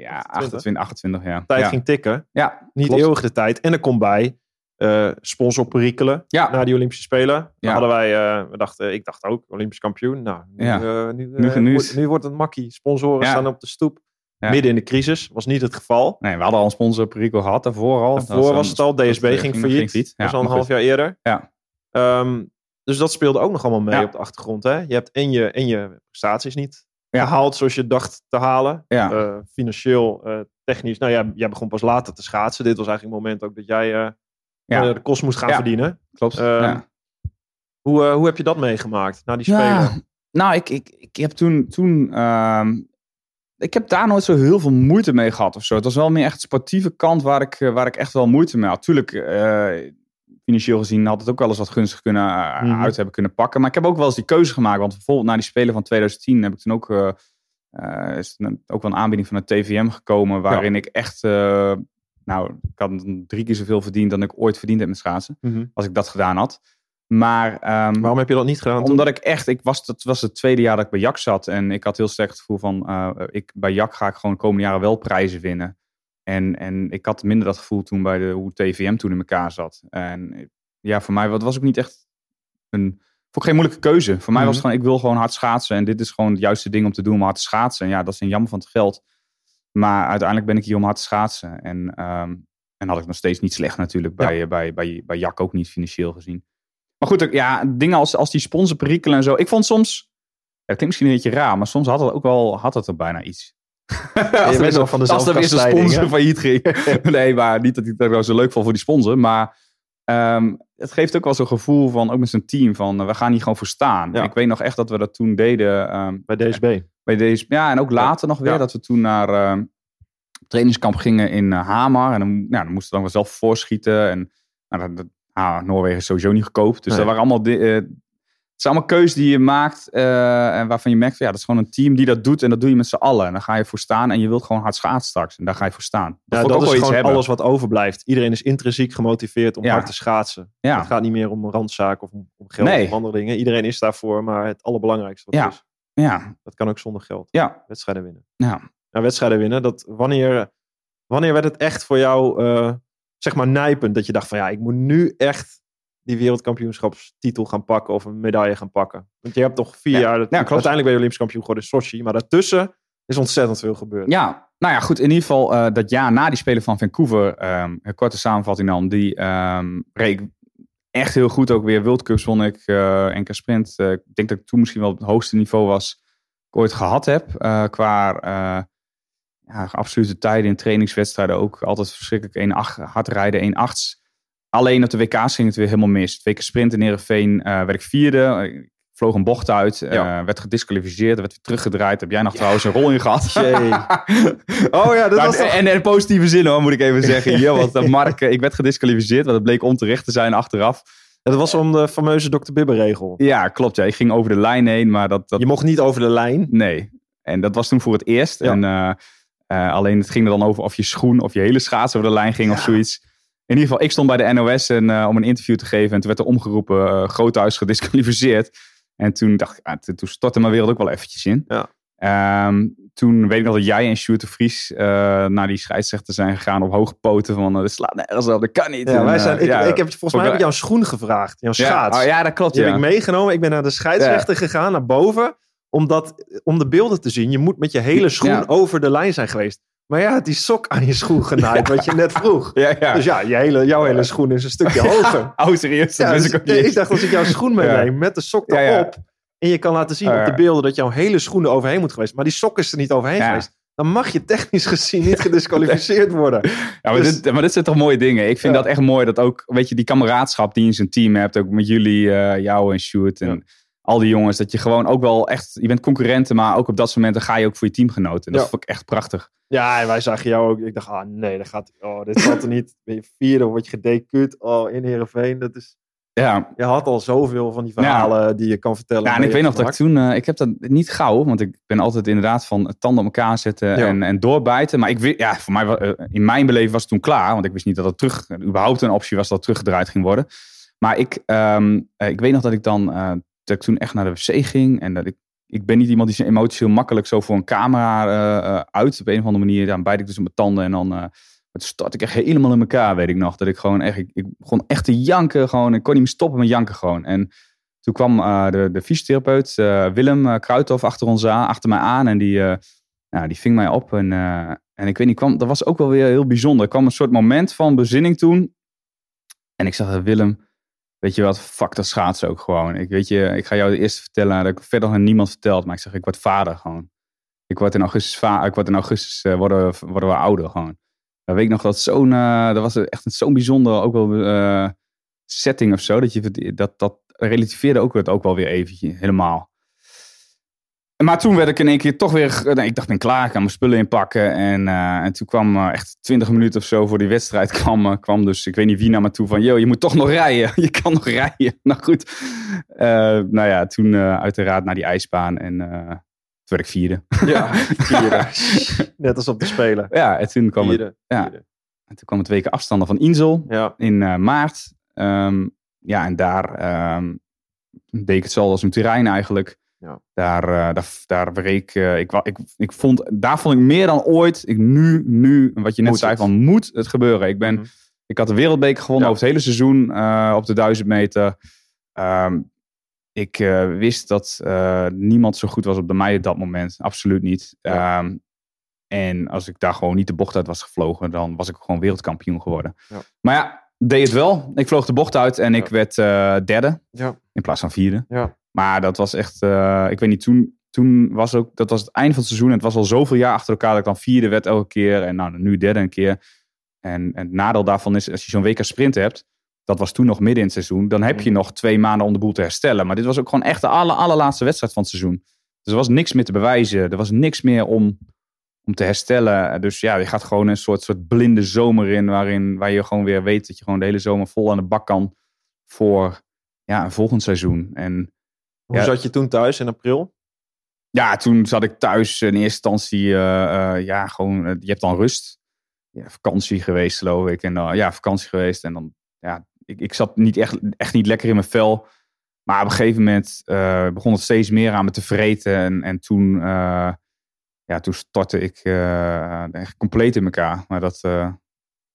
Ja, 28, 28 ja. Tijd ging tikken. Ja, Niet klopt. eeuwig de tijd. En er komt bij eh sponsorperikelen Ja. na die Olympische Spelen. Dan hadden wij, eh, we dachten, ik dacht ook, Olympisch kampioen. Nou, nu, Ja. eh, nu, Nu- wordt, is- nu wordt het makkie. Sponsoren staan op de stoep. Midden in de crisis. Was niet het geval. Nee, we hadden al een sponsor Perico gehad daarvoor al. Daarvoor was het al. DSB ging ging- failliet. ging was al een half goed. jaar eerder. Ja. Ehm, dus dat speelde ook nog allemaal mee op de achtergrond. Hè? Je hebt en je, en je prestaties niet gehaald zoals je dacht te halen. Financieel, technisch. Nou ja, jij begon pas later te schaatsen. Dit was eigenlijk het moment ook dat jij Ja. eh, de kost moest gaan Ja. verdienen. Klopt. Eh, ja. Hoe, eh, hoe heb je dat meegemaakt na die spelen? nou, ik, ik, ik heb toen. toen ehm, ik heb daar nooit zo heel veel moeite mee gehad of zo. Het was wel meer echt de sportieve kant waar ik, eh, waar ik echt wel moeite mee had. Tuurlijk, financieel gezien had het ook wel eens wat gunstig kunnen, Mhm. uit hebben kunnen pakken. Maar ik heb ook wel eens die keuze gemaakt. Want bijvoorbeeld na die Spelen van 2010 heb ik toen ook, eh, is er ook wel een aanbieding van het TVM gekomen. Waarin ik echt, nou, ik had drie keer zoveel verdiend dan ik ooit verdiend heb met schaatsen. Mhm. Als ik dat gedaan had. Maar ehm, Waarom heb je dat niet gedaan? toen? omdat ik echt, ik was, dat was het tweede jaar dat ik bij Jak zat. En ik had heel sterk het gevoel van, eh, ik, bij Jak ga ik gewoon de komende jaren wel prijzen winnen. En, en ik had minder dat gevoel toen bij de, hoe TVM toen in elkaar zat. En ja, voor mij wat was ook niet echt een, voor geen moeilijke keuze. Voor mij was het Mhm. gewoon, ik wil gewoon hard schaatsen. En dit is gewoon het juiste ding om te doen om hard te schaatsen. En ja, dat is een jammer van het geld. Maar uiteindelijk ben ik hier om hard te schaatsen. En, ehm, en had ik nog steeds niet slecht natuurlijk. Bij, eh, bij, bij, bij Jak ook niet financieel gezien. Maar goed, ja, dingen als, als die sponsorperikelen en zo. Ik vond soms, ja, dat klinkt misschien een beetje raar, maar soms had het ook wel, had het er bijna iets. als bent er weer wel van de als er weer zo'n sponsor hè? failliet ging. nee, maar niet dat ik dat wel zo leuk vond voor die sponsor. Maar ehm, het geeft ook wel zo'n gevoel van, ook met zijn team, van eh, we gaan hier gewoon voor staan. Ja. Ik weet nog echt dat we dat toen deden ehm, Bij DSB. Bij deze. Ja, en ook later nog weer. Ja. Dat we toen naar ehm, trainingskamp gingen in eh, Hamar. En dan, nou, dan moesten we dan wel zelf voorschieten. En nou, dat, ah, Noorwegen is sowieso niet goedkoop. Dus Nee. dat waren allemaal... di- eh, het zijn allemaal keuzes die je maakt. eh, en waarvan je merkt, van, ja, dat is gewoon een team die dat doet. En dat doe je met z'n allen. En dan ga je voor staan. En je wilt gewoon hard schaatsen straks. En daar ga je voor staan. Dat, Ja, dat is gewoon hebben. alles wat overblijft. Iedereen is intrinsiek gemotiveerd om Ja. hard te schaatsen. Ja. Het gaat niet meer om een randzaak of om, geld Nee. of andere dingen. Iedereen is daarvoor, maar het allerbelangrijkste wat Ja. is, Ja, dat kan ook zonder geld. ja, Wedstrijden winnen. ja. Nou, wedstrijden winnen, dat, wanneer, wanneer werd het echt voor jou, eh, zeg maar, nijpend? Dat je dacht van, ja, ik moet nu echt die wereldkampioenschapstitel gaan pakken of een medaille gaan pakken. Want je hebt nog vier Ja. jaar, dat, Ja, uiteindelijk ben je Olympisch kampioen geworden in Sochi, maar daartussen is ontzettend veel gebeurd. Ja, nou ja, goed. In ieder geval eh, dat jaar na die Spelen van Vancouver, ehm, een korte samenvatting dan, die reed ik echt heel goed ook weer. World Cups won ik, NK Sprint. Eh, ik denk dat ik toen misschien wel het hoogste niveau was ik ooit gehad heb. eh, qua ja, absolute tijden in trainingswedstrijden ook altijd verschrikkelijk 1-8 hard rijden, 1-8. Alleen op de WK's ging het weer helemaal mis. Twee keer sprint in Heerenveen werd ik vierde. Vloog een bocht uit, eh, Ja. werd gedisqualificeerd, werd weer teruggedraaid. Heb jij nog trouwens een rol in gehad? Oh ja, dat Nou, was toch... en, in positieve zin hoor, moet ik even zeggen. Hier, want eh, Mark, eh, ik werd gedisqualificeerd, want het bleek onterecht te zijn achteraf. Dat was om de fameuze Dr. Bibber-regel. Ja, klopt. Ja. Ik ging over de lijn heen, maar dat, dat Je mocht niet over de lijn. nee. En dat was toen voor het eerst. Ja. En, alleen het ging er dan over of je schoen of je hele schaats over de lijn ging of zoiets. In ieder geval, ik stond bij de NOS en, om een interview te geven. En toen werd er omgeroepen, Groothuis gedisqualificeerd. En toen dacht ik, ah, toen- stortte mijn wereld ook wel eventjes in. Ja. Ehm, toen weet ik nog dat jij en Sjoerd de Vries eh, naar die scheidsrechter zijn gegaan op hoge poten. Van, eh, dit slaat nergens op, dat kan niet. Ja, En, wij eh, zijn, ik, ja, ik heb, volgens mij heb ik jouw schoen gevraagd. Jouw ja, schaats. oh, ja, dat klopt. Die Ja. heb ik meegenomen. Ik ben naar de scheidsrechter gegaan, naar boven. Omdat, om de beelden te zien. Je moet met je hele schoen Ja. over de lijn zijn geweest. Maar ja, die sok aan je schoen genaaid, wat je net vroeg. Ja, ja. Dus ja, je hele, jouw hele schoen is een stukje hoger. Oh, serieus? Dat dus ik dacht, als ik jouw schoen meeneem met de sok erop. En je kan laten zien op de beelden dat jouw hele schoen er overheen moet geweest. Maar die sok is er niet overheen geweest. Dan mag je technisch gezien niet gedisqualificeerd worden. Ja, maar, Dus- dit, maar dit zijn toch mooie dingen. Ik vind Ja. dat echt mooi dat ook, weet je, die kameraadschap die je in zijn team hebt, ook met jullie, eh, jou en Sjoerd en Ja. Al die jongens, dat je gewoon ook wel echt, je bent concurrenten, maar ook op dat soort momenten ga je ook voor je teamgenoten. En dat Ja. vond ik echt prachtig. Ja, en wij zagen jou ook. Ik dacht, ah nee, dat gaat, oh, dit gaat er niet. Ben je vierde of word je gedecuut oh, in Heerenveen. Dat is, Ja, je had al zoveel van die verhalen die je kan vertellen. ja en ik weet nog dat ik toen, eh, ik heb dat niet gauw, want ik ben altijd inderdaad van tanden op elkaar zetten Ja. en, en doorbijten. Maar ik weet, ja, voor mij, eh, in mijn beleving was het toen klaar, want ik wist niet dat het terug, überhaupt een optie was dat teruggedraaid ging worden. Maar ik, ehm, eh, ik weet nog dat ik dan, dat ik toen echt naar de wc ging en dat ik, ik ben niet iemand die zijn emoties heel makkelijk zo voor een camera eh, eh, uit. Op een of andere manier, dan bijt ik dus op mijn tanden en dan... het stort ik echt helemaal in elkaar, weet ik nog. Dat ik gewoon echt, ik, ik begon echt te janken gewoon. Ik kon niet meer stoppen met janken gewoon. En toen kwam de, de fysiotherapeut Willem uh, Kruithof achter ons aan, achter mij aan. En die, nou, die ving mij op. En, en ik weet niet, kwam, dat was ook wel weer heel bijzonder. Er kwam een soort moment van bezinning toen. En ik zag Willem, weet je wat, fuck dat schaatsen ook gewoon. Ik weet je, ik ga jou de eerste vertellen. Dat ik verder aan niemand verteld. Maar ik zeg, ik word vader gewoon. Ik word in augustus, ik word in augustus eh, worden, worden we ouder gewoon. Dan weet ik nog dat zo'n, eh, dat was echt zo'n bijzonder ook wel eh, setting of zo. Dat, je, dat, dat relativeerde ook, het ook wel weer eventjes helemaal. Maar toen werd ik in één keer toch weer... nee, ik dacht, ik ben klaar, ik kan mijn spullen inpakken. En, eh, en toen kwam eh, echt 20 minuten of zo voor die wedstrijd kwam, eh, kwam dus... Ik weet niet wie naar me toe van... Yo, je moet toch nog rijden. Je kan nog rijden. Nou goed. Eh, nou ja, toen eh, uiteraard naar die ijsbaan. En eh, toen werd ik vierde. Ja, vierde. Net als op de Spelen. Ja, en toen kwam, het, Vierde. ja. vierde. en toen kwam het weken afstanden van Insel Ja. in eh, maart. Ehm, ja, en daar ehm, deed ik hetzelfde als een terrein eigenlijk. Ja. Daar, eh daar, daar breek eh, ik, ik, ik vond, daar vond ik meer dan ooit. Ik nu, nu, wat je net Moet zei, het. van moet het gebeuren. Ik ben, Mhm. ik had de wereldbeker gewonnen Ja. over het hele seizoen eh, op de 1000 meter. Ehm, ik wist dat niemand zo goed was op de mij op dat moment. Absoluut niet. Ja. Ehm, en als ik daar gewoon niet de bocht uit was gevlogen, dan was ik gewoon wereldkampioen geworden. Ja. Maar ja, deed het wel. Ik vloog de bocht uit en ik werd derde Ja. in plaats van vierde. Ja. Maar dat was echt, eh, ik weet niet, toen, toen was ook, dat was het eind van het seizoen. En het was al zoveel jaar achter elkaar dat ik dan vierde werd elke keer. En nou, nu derde een keer. En, en het nadeel daarvan is, als je zo'n WK sprint hebt, dat was toen nog midden in het seizoen, dan heb je Mhm. nog twee maanden om de boel te herstellen. Maar dit was ook gewoon echt de aller, allerlaatste wedstrijd van het seizoen. Dus er was niks meer te bewijzen. Er was niks meer om, om te herstellen. Dus ja, je gaat gewoon een soort, soort blinde zomer in, waarin, waar je gewoon weer weet dat je gewoon de hele zomer vol aan de bak kan voor ja, een volgend seizoen. En Hoe Ja. zat je toen thuis in april? ja, toen zat ik thuis in eerste instantie, eh, ja, gewoon, eh, je hebt dan rust. Ja, vakantie geweest, geloof ik. En dan, ja, vakantie geweest. En dan, ja, ik, ik zat niet echt, echt niet lekker in mijn vel. Maar op een gegeven moment begon het steeds meer aan me te vreten. En, en toen, ja, toen stortte ik echt compleet in elkaar. Maar dat,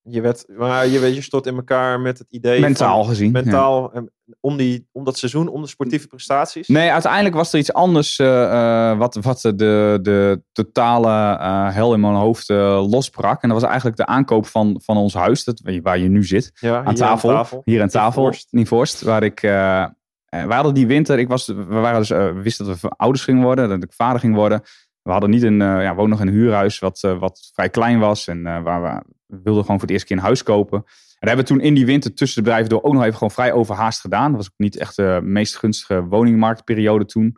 Je, werd, maar je, weet, je stort in elkaar met het idee mentaal van, gezien. mentaal om, die, om dat seizoen, om de sportieve prestaties. Nee, uiteindelijk was er iets anders eh, eh, wat, wat de, de totale eh, hel in mijn hoofd eh, losbrak. En dat was eigenlijk de aankoop van, van ons huis, dat, waar je nu zit. ja, Aan hier tafel, Hier aan tafel, Voorst. in Vorst. Waar ik, we hadden die winter, ik was, we, waren dus, wisten dat we ouders gingen worden, dat ik vader ging worden. We hadden niet een, ja, woonden nog in een huurhuis wat, wat vrij klein was. En waar we wilden gewoon voor het eerste keer een huis kopen. En dat hebben we toen in die winter tussen de bedrijven door ook nog even gewoon vrij overhaast gedaan. Dat was ook niet echt de meest gunstige woningmarktperiode toen.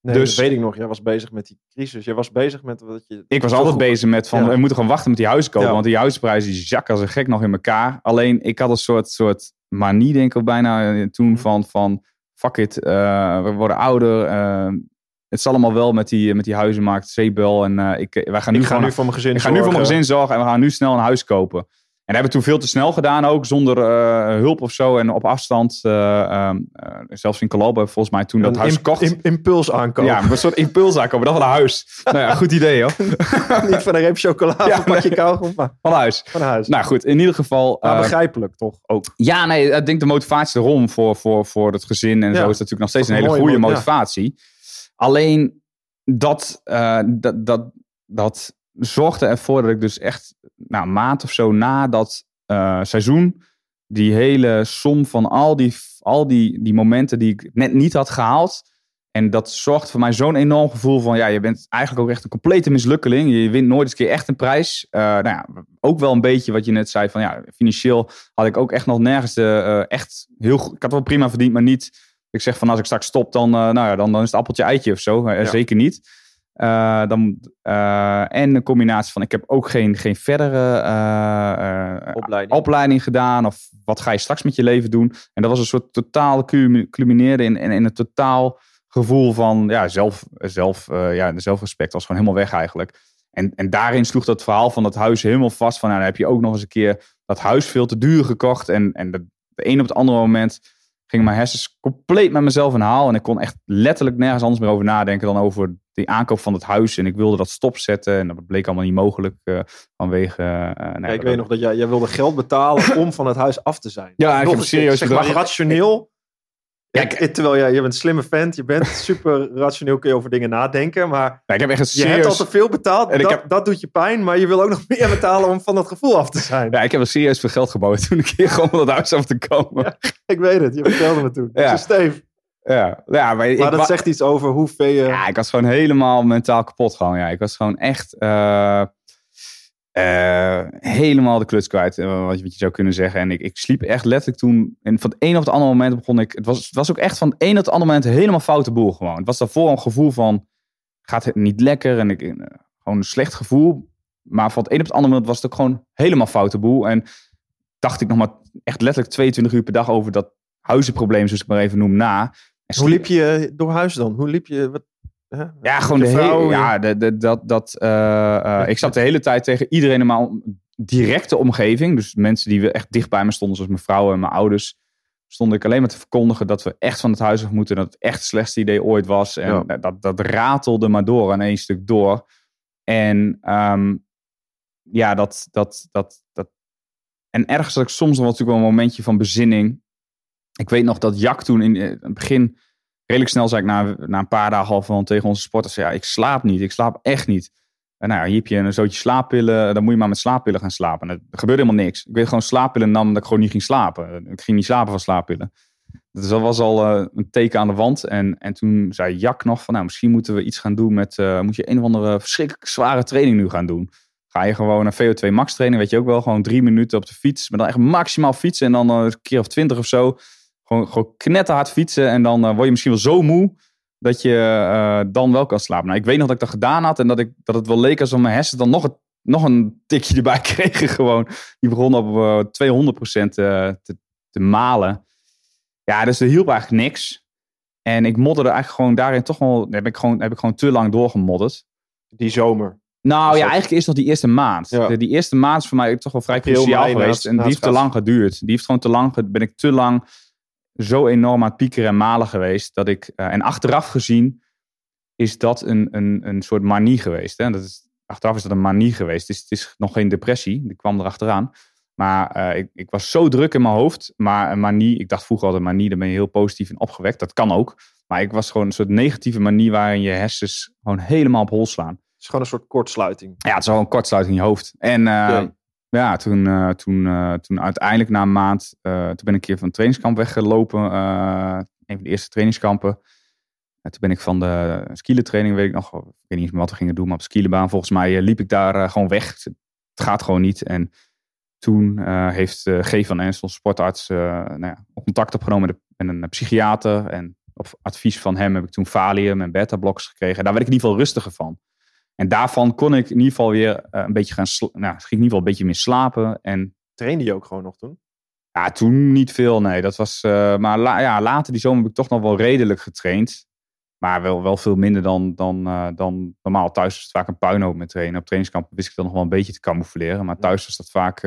Nee, Dus- weet ik nog. Jij was bezig met die crisis. Jij was bezig met wat je... Ik was altijd bezig met van, Ja. we moeten gewoon wachten met die huis kopen. Ja. Want die huisprijzen die zakken als een gek nog in elkaar. Alleen, ik had een soort, soort manie, denk ik bijna eh, toen Mhm. van, van fuck it, eh, we worden ouder. eh, het zal allemaal wel met die, met die huizenmarkt, zeebel. En eh, ik, wij gaan nu Ik ga nu voor mijn gezin ik ga nu voor mijn zorgen. gezin zorgen en we gaan nu snel een huis kopen. En dat hebben we toen veel te snel gedaan ook, zonder eh, hulp of zo en op afstand. eh, ehm, eh, zelfs in Colombia we volgens mij toen dat huis im- gekocht. im- impuls aankomen. ja, een soort impuls aankomen, dat van een huis. nou ja, goed idee hoor. Niet van een reep chocola Ja, of een pakje nee. kauwgom, maar Van een huis. van huis. Nou goed, in ieder geval. maar eh, begrijpelijk toch ook. ja, nee, ik denk de motivatie erom voor, voor, voor het gezin en Ja. zo is natuurlijk nog steeds een hele goede mo- ja. Alleen dat, eh, dat, dat, dat zorgde ervoor dat ik dus echt nou, een maand of zo na dat eh, seizoen die hele som van al die, al die, die momenten die ik net niet had gehaald. En dat zorgt voor mij zo'n enorm gevoel van, ja, je bent eigenlijk ook echt een complete mislukkeling. Je wint nooit eens een keer echt een prijs. Eh, nou ja, ook wel een beetje wat je net zei van, ja, financieel had ik ook echt nog nergens echt heel goed. Ik had wel prima verdiend, maar niet. Ik zeg van, als ik straks stop, dan, eh, nou ja, dan, dan is het appeltje eitje of zo. Eh, Ja. Zeker niet. Eh, dan, en een combinatie van, ik heb ook geen, geen verdere Opleiding. opleiding gedaan. Of wat ga je straks met je leven doen? En dat was een soort totaal culmi- culmineerde in, in, in een totaal gevoel van ja, zelf, zelf, ja, de zelfrespect was gewoon helemaal weg eigenlijk. En, en daarin sloeg dat verhaal van dat huis helemaal vast. Van, nou, dan heb je ook nog eens een keer dat huis veel te duur gekocht. En, en de, de een op het andere moment gingen mijn hersens compleet met mezelf in haal. En ik kon echt letterlijk nergens anders meer over nadenken dan over die aankoop van het huis. En ik wilde dat stopzetten. En dat bleek allemaal niet mogelijk eh, vanwege... eh, nou ik dat- weet nog dat jij, jij wilde geld betalen om van het huis af te zijn. Ja, ik heb serieus zeg maar, rationeel. Ja, Ja, ik- terwijl jij, je bent een slimme vent, je bent super rationeel, kun je over dingen nadenken. Maar Ja, ik heb echt een je hebt serieus... al te veel betaald, En dat, heb- dat doet je pijn. Maar je wil ook nog meer betalen om van dat gevoel af te zijn. Ja, ik heb er serieus veel geld gebouwd toen ik hier gewoon van het huis af te komen. Ja, Ik weet het, je vertelde me toen. Ja. Ja. Steve. ja, maar, ik, Maar dat wa- zegt iets over hoeveel je... ja, ik was gewoon helemaal mentaal kapot gewoon. Ja. Ik was gewoon echt... eh, Eh, helemaal de kluts kwijt, eh, wat, je, wat je zou kunnen zeggen. En ik, ik sliep echt letterlijk toen. En van het een op het andere moment begon ik. Het was, het was ook echt van het een op het andere moment helemaal foute boel gewoon. Het was daarvoor een gevoel van. Gaat het niet lekker? En ik, eh, gewoon een slecht gevoel. Maar van het een op het andere moment was het ook gewoon helemaal foute boel. En dacht ik nog maar echt letterlijk 22 uur per dag over dat huizenprobleem, zoals ik maar even noem, na. En Hoe liep je door huis dan? Hoe liep je? Wat, Ja, gewoon de vrouw, hele. Ja, de, de, dat. dat eh, eh, ik zat de hele tijd tegen iedereen in mijn directe omgeving. Dus mensen die echt dicht bij me stonden, zoals mijn vrouw en mijn ouders. Stond ik alleen maar te verkondigen dat we echt van het huis af moeten. Dat het echt het slechtste idee ooit was. En Ja. dat, dat ratelde maar door aan één stuk door. En ehm, ja, dat, dat, dat, dat. En ergens had ik soms nog natuurlijk wel een momentje van bezinning. Ik weet nog dat Jack toen in eh, het begin redelijk snel zei ik na, na een paar dagen al van tegen onze sporters: ja, ik slaap niet, ik slaap echt niet. En nou ja, hier heb je een zootje slaappillen, dan moet je maar met slaappillen gaan slapen. En er gebeurde helemaal niks. Ik weet gewoon slaappillen nam dat ik gewoon niet ging slapen. Ik ging niet slapen van slaappillen. Dus dat was al eh, een teken aan de wand. En, en toen zei Jack nog van, nou, misschien moeten we iets gaan doen met, eh, moet je een of andere verschrikkelijk zware training nu gaan doen. Ga je gewoon een VO2 max training, weet je ook wel, gewoon drie minuten op de fiets. Maar dan echt maximaal fietsen en dan eh, een keer of twintig of zo. Gewoon, gewoon knetterhard fietsen en dan eh, word je misschien wel zo moe dat je eh, dan wel kan slapen. Nou, ik weet nog dat ik dat gedaan had en dat, ik, dat het wel leek alsof mijn hersens dan nog, het, nog een tikje erbij kregen gewoon. Die begonnen op eh 200% eh, te, te malen. Ja, dus er hielp eigenlijk niks. En ik modderde eigenlijk gewoon daarin toch wel, heb ik gewoon, heb ik gewoon te lang doorgemodderd. Die zomer. Nou ja, dat- eigenlijk is dat die eerste maand. Ja. De- die eerste maand is voor mij toch wel vrij cruciaal geweest. en die heeft te lang geduurd. Die heeft gewoon te lang, ben ik te lang zo enorm aan het piekeren en malen geweest. Dat ik, eh, en achteraf gezien is dat een, een, een soort manie geweest. Hè? Dat is, achteraf is dat een manie geweest. Het is, het is nog geen depressie, die kwam erachteraan. Maar eh, ik, ik was zo druk in mijn hoofd. Maar een manie, ik dacht vroeger altijd manie, daar ben je heel positief in opgewekt. Dat kan ook. Maar ik was gewoon een soort negatieve manie waarin je hersens gewoon helemaal op hol slaan. Het is gewoon een soort kortsluiting. Ja, het is wel een kortsluiting in je hoofd. En Ja. Ja, toen, eh, toen, eh, toen uiteindelijk na een maand, eh, toen ben ik een keer van het trainingskamp weggelopen. een van de eerste trainingskampen. En toen ben ik van de skielentraining, weet ik nog, ik weet niet meer wat we gingen doen, maar op de skielenbaan volgens mij liep ik daar gewoon weg. Het gaat gewoon niet. En toen heeft G van Ens, onze sportarts, nou ja, contact opgenomen met, een- een psychiater. En op advies van hem heb ik toen Valium en beta-blokkers gekregen. En daar werd ik in ieder geval rustiger van. En daarvan kon ik in ieder geval weer eh, een beetje gaan, sla- nou, ging ik in ieder geval een beetje meer slapen. En Trainde je ook gewoon nog toen? ja, toen niet veel, nee. Dat was, eh, maar la- ja, later die zomer heb ik toch nog wel redelijk getraind. Maar wel, wel veel minder dan, dan, eh, dan normaal. Thuis was het vaak een puinhoop met trainen. Op trainingskamp wist ik dat nog wel een beetje te camoufleren. Maar thuis was dat vaak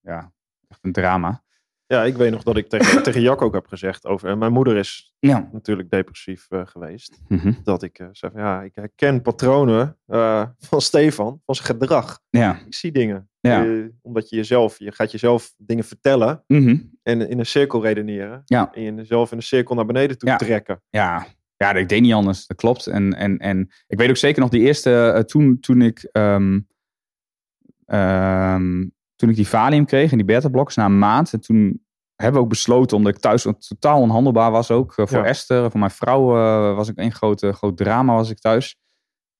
ja, echt een drama. Ja, ik weet nog dat ik tegen, tegen Jack ook heb gezegd over... En mijn moeder is Ja. natuurlijk depressief eh, geweest. Mhm. Dat ik eh, zei van ja, ik herken patronen eh, van Stefan, van zijn gedrag. Ja. Ik zie dingen. Ja. Eh, omdat je jezelf, je gaat jezelf dingen vertellen Mhm. en in een cirkel redeneren. Ja. En jezelf in een cirkel naar beneden toe trekken. Ja, ja, ik deed niet anders. Dat klopt. En, en, en ik weet ook zeker nog die eerste, eh, toen, toen ik ehm, ehm, toen ik die Valium kreeg en die beta-blokkers na een maand. En toen hebben we ook besloten, omdat ik thuis totaal onhandelbaar was ook. eh, voor Ja. Esther, voor mijn vrouw eh, was ik één groot, groot drama was ik thuis.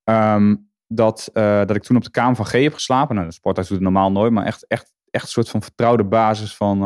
Ehm, dat, eh, dat ik toen op de kamer van G heb geslapen. Nou, de sporthuis doet het normaal nooit, maar echt, echt, echt een soort van vertrouwde basis van...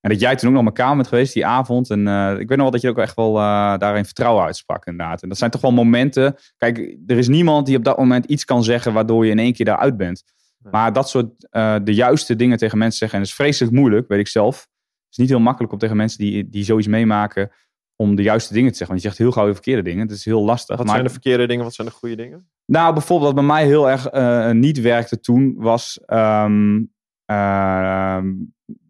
en dat jij toen ook nog op mijn kamer bent geweest die avond. En ik weet nog wel dat je ook echt wel daarin vertrouwen uitsprak inderdaad. En dat zijn toch wel momenten. Kijk, er is niemand die op dat moment iets kan zeggen waardoor je in één keer daaruit bent. Maar dat soort eh, de juiste dingen tegen mensen zeggen. En dat is vreselijk moeilijk, weet ik zelf. Het is niet heel makkelijk om tegen mensen die, die zoiets meemaken om de juiste dingen te zeggen. Want je zegt heel gauw de verkeerde dingen. Dat is heel lastig. Wat Maar- zijn de verkeerde dingen, wat zijn de goede dingen? nou, bijvoorbeeld wat bij mij heel erg eh, niet werkte toen was ehm, ehm,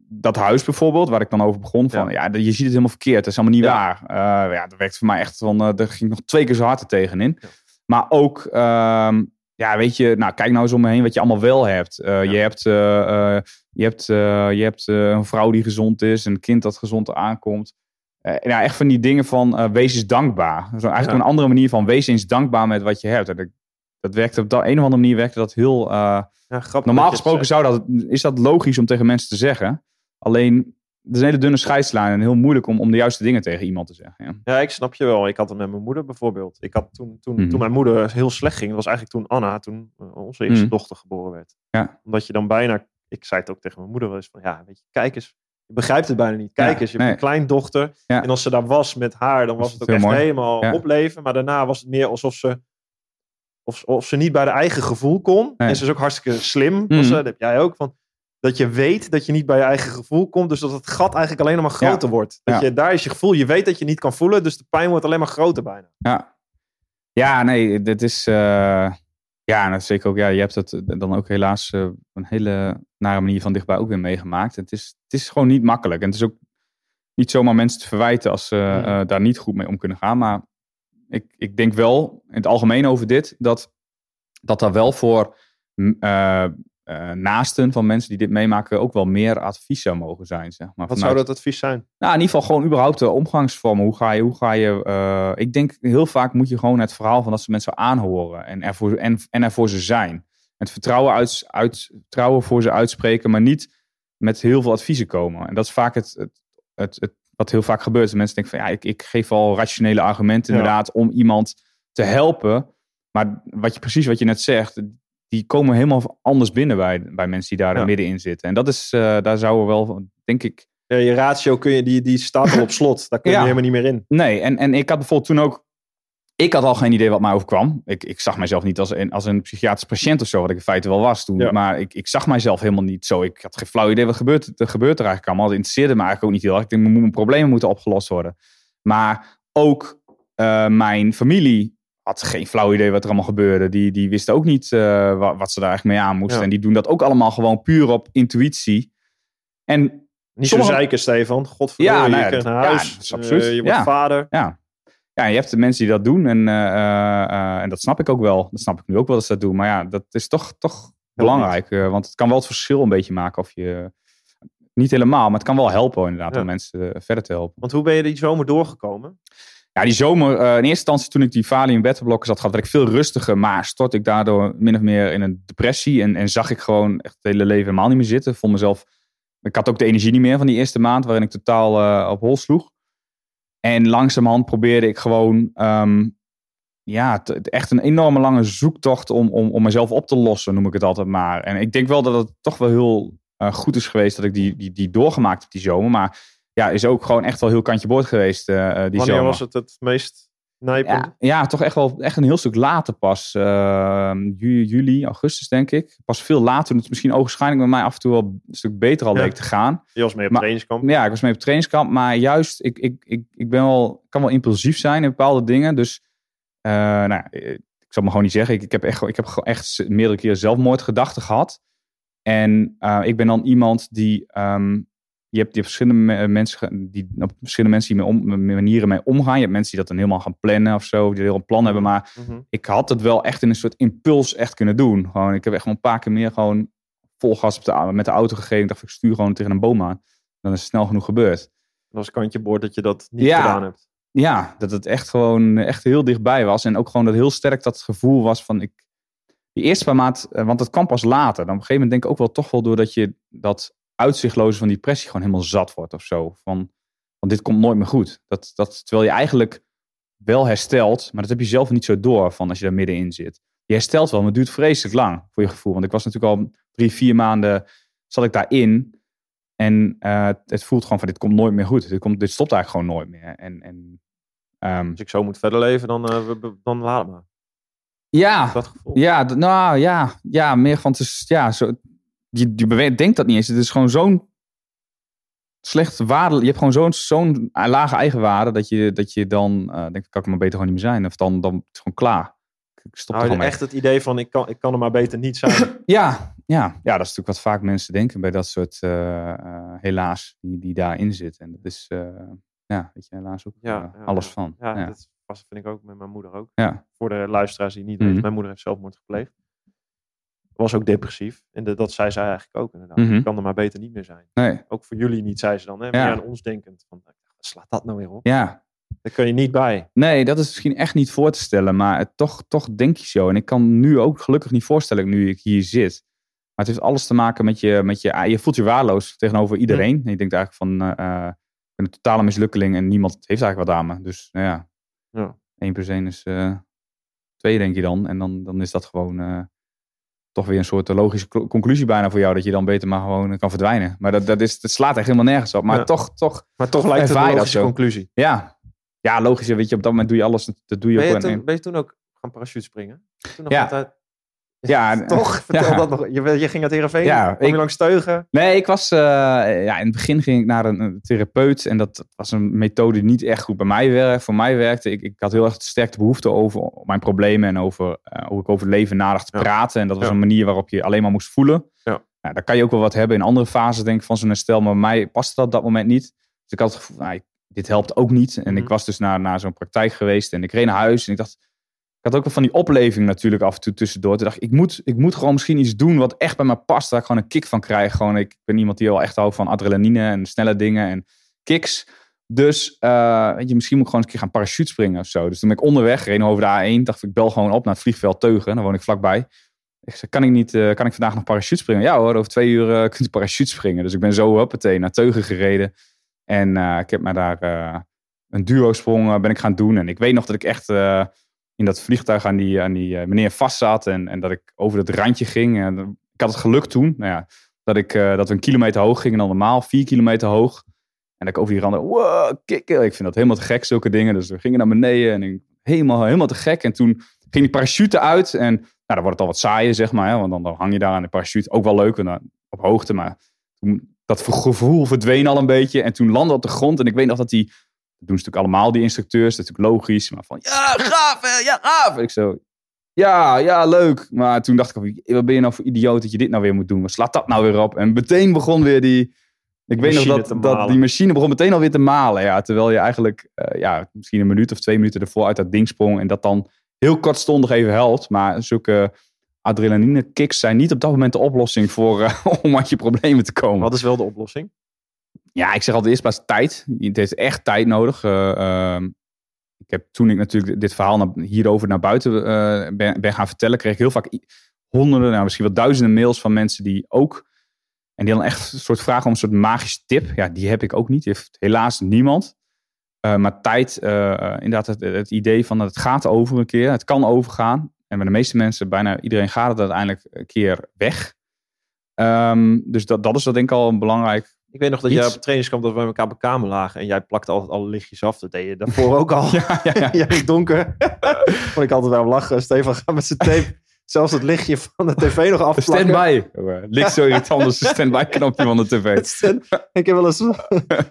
dat huis bijvoorbeeld, waar ik dan over begon. Van, ja. je ziet het helemaal verkeerd, dat is allemaal niet Ja. waar. Eh, ja, dat werkte voor mij echt van, daar ging ik nog twee keer zo hard er tegenin. Ja. Maar ook, ehm, ja, weet je, nou, kijk nou eens om me heen wat je allemaal wel hebt. Eh, Ja. Je hebt, eh, eh, je hebt, je hebt een vrouw die gezond is, een kind dat gezond aankomt. Ja, echt van die dingen van wees eens dankbaar. Zo, eigenlijk Ja. op een andere manier van wees eens dankbaar met wat je hebt. En dat, dat werkte op dat een of andere manier werkte dat heel. Ja, grappig normaal gesproken zou dat, is dat logisch om tegen mensen te zeggen. Alleen is een hele dunne scheidslijn en heel moeilijk om, om de juiste dingen tegen iemand te zeggen. Ja. Ja, ik snap je wel. Ik had het met mijn moeder bijvoorbeeld. Ik had toen, toen, Mhm. toen mijn moeder heel slecht ging, was eigenlijk toen Anna, toen eh, onze eerste Mhm. dochter geboren werd. Ja. Omdat je dan bijna, ik zei het ook tegen mijn moeder wel eens van, ja, weet je, kijk eens. Je begrijpt het bijna niet. Kijk Ja, eens, je hebt nee. een kleindochter. Ja. En als ze daar was met haar, dan was Was het ook echt mooi. helemaal Ja. opleven. Maar daarna was het meer alsof ze, of, of ze niet bij haar eigen gevoel kon. Nee. En ze is ook hartstikke slim. Mhm. Was dat heb jij ook. Van, dat je weet dat je niet bij je eigen gevoel komt. Dus dat het gat eigenlijk alleen maar groter wordt. Dat Ja. je, daar is je gevoel. Je weet dat je niet kan voelen. Dus de pijn wordt alleen maar groter bijna. Ja, ja nee, dit is. eh, ja, dat is zeker ook. Ja, je hebt het dan ook helaas eh, een hele nare manier van dichtbij ook weer meegemaakt. Het is, het is gewoon niet makkelijk. En het is ook niet zomaar mensen te verwijten als ze eh, daar niet goed mee om kunnen gaan. Maar ik, ik denk wel in het algemeen over dit dat, dat daar wel voor eh, naasten van mensen die dit meemaken ook wel meer advies zou mogen zijn. Zeg maar, Wat vanuit- zou dat advies zijn? nou, in ieder geval gewoon überhaupt de omgangsvormen. Hoe ga je, hoe ga je eh, ik denk heel vaak moet je gewoon het verhaal van dat ze mensen aanhoren en er voor, en, en er voor ze zijn. Het vertrouwen, uit, uit, vertrouwen voor ze uitspreken, maar niet met heel veel adviezen komen. En dat is vaak het, het, het, het- wat heel vaak gebeurt. Mensen denken van ja, ik, ik geef al rationele argumenten Ja. inderdaad om iemand te helpen. Maar wat je, precies wat je net zegt, die komen helemaal anders binnen bij, bij mensen die daar Ja. middenin zitten. En dat is, eh, daar zouden we wel, denk ik, Ja, je ratio kun je, die, die staat al op slot. Daar kun je Ja. helemaal niet meer in. Nee, en, en ik had bijvoorbeeld toen ook. Ik had al geen idee wat mij overkwam. Ik, ik zag mijzelf niet als een, als een psychiatrisch patiënt of zo, wat ik in feite wel was toen. Maar ik, ik zag mijzelf helemaal niet zo. Ik had geen flauw idee wat gebeurt, er gebeurt er eigenlijk allemaal. Het interesseerde me eigenlijk ook niet heel erg. Ik denk, mijn, mijn problemen moeten opgelost worden. Maar ook eh, mijn familie had geen flauw idee wat er allemaal gebeurde. Die, die wisten ook niet eh, wat, wat ze daar eigenlijk mee aan moesten. Ja. En die doen dat ook allemaal gewoon puur op intuïtie. En Niet Sommige- zo zeiken, Stefan. Godverdomme, Ja, nou je ja, krijgt naar dat- ja, huis. is absurd. Eh, je wordt vader. Ja. ja, je hebt de mensen die dat doen. En, eh, en dat snap ik ook wel. Dat snap ik nu ook wel dat ze dat doen. Maar ja, dat is toch, toch belangrijk. want het kan wel het verschil een beetje maken of je... Niet helemaal, maar het kan wel helpen inderdaad om mensen verder te helpen. Want hoe ben je die zomer doorgekomen? Ja, die zomer, eh, in eerste instantie toen ik die valium betterblokken zat gehad, werd ik veel rustiger. Maar stort ik daardoor min of meer in een depressie. En, en zag ik gewoon echt het hele leven helemaal niet meer zitten. Vond mezelf, ik had ook de energie niet meer van die eerste maand, waarin ik totaal eh, op hol sloeg. En langzamerhand probeerde ik gewoon, ehm, ja, echt een enorme lange zoektocht om, om, om mezelf op te lossen, noem ik het altijd maar. En ik denk wel dat het toch wel heel eh, goed is geweest dat ik die, die, die doorgemaakt heb die zomer. Maar ja, is ook gewoon echt wel heel kantje boord geweest eh, eh, die Wanneer zomer. was het het meest nijpend? Ja, ja, toch echt wel echt een heel stuk later pas. eh, ju- juli, augustus denk ik. Pas veel later, toen het misschien ogenschijnlijk bij mij af en toe wel een stuk beter al Ja. leek te gaan. Je was mee op Maar- trainingskamp. Ja, ik was mee op trainingskamp, maar juist, ik, ik, ik, ik ben wel, kan wel impulsief zijn in bepaalde dingen. Dus, eh, nou, ja, ik zal me gewoon niet zeggen. Ik, ik heb echt, ik heb gewoon echt meerdere keren zelfmoordgedachten gehad. En ik ben dan iemand die, ehm, je hebt, je hebt verschillende me- mensen, die, op verschillende mensen die mee om, met manieren mee omgaan. Je hebt mensen die dat dan helemaal gaan plannen of zo, die een heel plan hebben. Maar Mhm. ik had het wel echt in een soort impuls echt kunnen doen. Gewoon, ik heb echt gewoon een paar keer meer gewoon vol gas op de, met de auto gegeven. Ik dacht, ik stuur gewoon tegen een boom aan. Dan is het snel genoeg gebeurd. Dat was kantje boord dat je dat niet Ja. gedaan hebt. Ja, dat het echt gewoon echt heel dichtbij was. En ook gewoon dat heel sterk dat gevoel was van... Ik, die eerste paar maand, eh, want het kwam pas later. Dan op een gegeven moment denk ik ook wel toch wel doordat je dat uitzichtloze van die depressie gewoon helemaal zat wordt of zo. Van, van dit komt nooit meer goed. Dat, dat, terwijl je eigenlijk wel herstelt, maar dat heb je zelf niet zo door van als je daar middenin zit. Je herstelt wel, maar het duurt vreselijk lang voor je gevoel. Want ik was natuurlijk al drie, vier maanden zat ik daarin. En eh, het voelt gewoon van dit komt nooit meer goed. Dit, komt, dit stopt eigenlijk gewoon nooit meer. En, en ehm, Als ik zo moet verder leven, dan, eh, dan laat het maar. ja, Dat gevoel. ja, nou ja, ja, meer van het is, ja, zo, je, denkt dat niet eens. Het is gewoon zo'n slecht waarde. Je hebt gewoon zo'n zo'n lage eigenwaarde dat je, dat je dan eh denkt, kan ik maar beter gewoon niet meer zijn. Of dan, dan is het gewoon klaar. Ik stop er Nou, mee. echt het idee van ik kan, ik kan er maar beter niet zijn. Ja, ja, ja, dat is natuurlijk wat vaak mensen denken bij dat soort, eh, eh, helaas, die, die daarin zitten. En dat is, ja, weet je, helaas ook Ja, ja, alles ja. van. Ja, dat was, vind ik ook met mijn moeder ook. Voor de luisteraars die niet Mhm. weten, mijn moeder heeft zelfmoord gepleegd. Was ook depressief. En de- dat zei zij eigenlijk ook inderdaad. Ik kan er maar beter niet meer zijn. Nee, Ook voor jullie niet, zei ze dan. Hè? Ja. Meer aan ons denkend. Van, wat slaat dat nou weer op? ja, Daar kun je niet bij. Nee, dat is misschien echt niet voor te stellen, maar het, toch, toch denk je zo. En ik kan nu ook gelukkig niet voorstellen, nu ik hier zit, Maar het heeft alles te maken met je, met je, je voelt je waardeloos tegenover iedereen. En je denkt eigenlijk van, ik ben een totale mislukkeling en niemand heeft eigenlijk wat aan me. Dus nou ja, Ja. 1 plus 1 is eh 2 denk je dan. En dan, dan is dat gewoon toch weer een soort logische co- conclusie bijna voor jou. Dat je dan beter maar gewoon kan verdwijnen. Maar dat, dat, is, dat slaat echt helemaal nergens op. Maar Ja. toch, toch, Maar toch lijkt het een logische conclusie. ja. Ja, logisch. Weet je, op dat moment doe je alles. Dat doe je Ben ook je, toen, ben je toen ook gaan parachute springen? Toen nog Ja. altijd... Ja, Toch? Vertel ja. dat nog. Je, je ging uit Heerenveen, Ja, je ik- langs Teugen. Nee, ik was. eh, ja, in het begin ging ik naar een, een therapeut. En dat was een methode die niet echt goed bij mij werkte. Voor mij werkte. Ik, ik had heel erg sterk de behoefte over mijn problemen. En over eh, hoe ik over het leven nadacht te Ja. praten. En dat was een manier waarop je alleen maar moest voelen. Ja. Nou, daar kan je ook wel wat hebben in andere fases, denk ik, van zo'n herstel. Maar mij paste dat op dat moment niet. Dus ik had het gevoel, nou, dit helpt ook niet. En Mhm. ik was dus naar, naar zo'n praktijk geweest. En ik reed naar huis. En ik dacht. Had ook wel van die opleving natuurlijk af en toe tussendoor. Toen dacht ik, ik moet, ik moet gewoon misschien iets doen wat echt bij me past. Waar ik gewoon een kick van krijg. Gewoon, ik ben iemand die wel echt houdt van adrenaline en snelle dingen en kicks. Dus eh, weet je, misschien moet ik gewoon eens een keer gaan parachute springen of zo. Dus toen ben ik onderweg, reed over de A1. Dacht ik, bel gewoon op naar het vliegveld Teugen. Daar woon ik vlakbij. Ik zei, kan ik, niet, eh, kan ik vandaag nog parachute springen? Ja hoor, over twee uur eh, kunt u parachute springen. Dus ik ben zo hoppatee naar Teugen gereden. En ik heb me daar een duo sprong ben ik gaan doen. En ik weet nog dat ik echt in dat vliegtuig aan die, aan die eh, meneer vast zat. En, en dat ik over het randje ging. En ik had het geluk toen, nou ja, dat, ik, eh, dat we een kilometer hoog gingen dan normaal. Vier kilometer hoog. En dat ik over die randen, wow. Ik vind dat helemaal te gek, zulke dingen. Dus we gingen naar beneden en ik, helemaal, helemaal te gek. En toen ging die parachute uit. En nou, dan wordt het al wat saaier, zeg maar. Hè? Want dan, dan hang je daar aan de parachute. Ook wel leuk, op hoogte. Maar toen, dat gevoel verdween al een beetje. En toen landde op de grond. En ik weet nog dat die, doen ze natuurlijk allemaal, die instructeurs. Dat is natuurlijk logisch. Maar van, ja, gaaf, hè, ja, gaaf. En ik zo, ja, ja, leuk. Maar toen dacht ik, wat ben je nou voor idioot dat je dit nou weer moet doen? Wat slaat dat nou weer op? En meteen begon weer die... Ik weet nog dat, dat die machine begon meteen alweer te malen. Ja, terwijl je eigenlijk eh, ja, misschien een minuut of twee minuten ervoor uit dat ding sprong. En dat dan heel kortstondig even helpt. Maar zulke adrenaline kicks zijn niet op dat moment de oplossing voor, eh, om uit je problemen te komen. Wat is wel de oplossing? Ja, ik zeg altijd eerst plaats tijd. Het heeft echt tijd nodig. Eh, ehm, ik heb toen ik natuurlijk dit verhaal hierover naar buiten eh, ben, gaan vertellen, kreeg ik heel vaak honderden, nou, misschien wel duizenden mails van mensen die ook. En die dan echt een soort vragen om een soort magische tip. Ja, die heb ik ook niet. Heeft helaas niemand. Eh, maar tijd, inderdaad, het, het idee van dat het gaat over een keer. Het kan overgaan. En bij de meeste mensen, bijna iedereen gaat het uiteindelijk een keer weg. Ehm, dus dat, dat is dat denk ik al een belangrijk Ik weet nog dat Iets. jij op trainingskamp dat we met elkaar op een kamer lagen. En jij plakte altijd alle lichtjes af. Dat deed je daarvoor ook al. Ja, ja, ja. het donker. Vond ik altijd wel lachen. Stefan gaat met zijn tape zelfs het lichtje van de tv nog afplakken. Stand-by. Ligt zo irritant als de stand-by knopje van de tv. Stand- Ik heb wel eens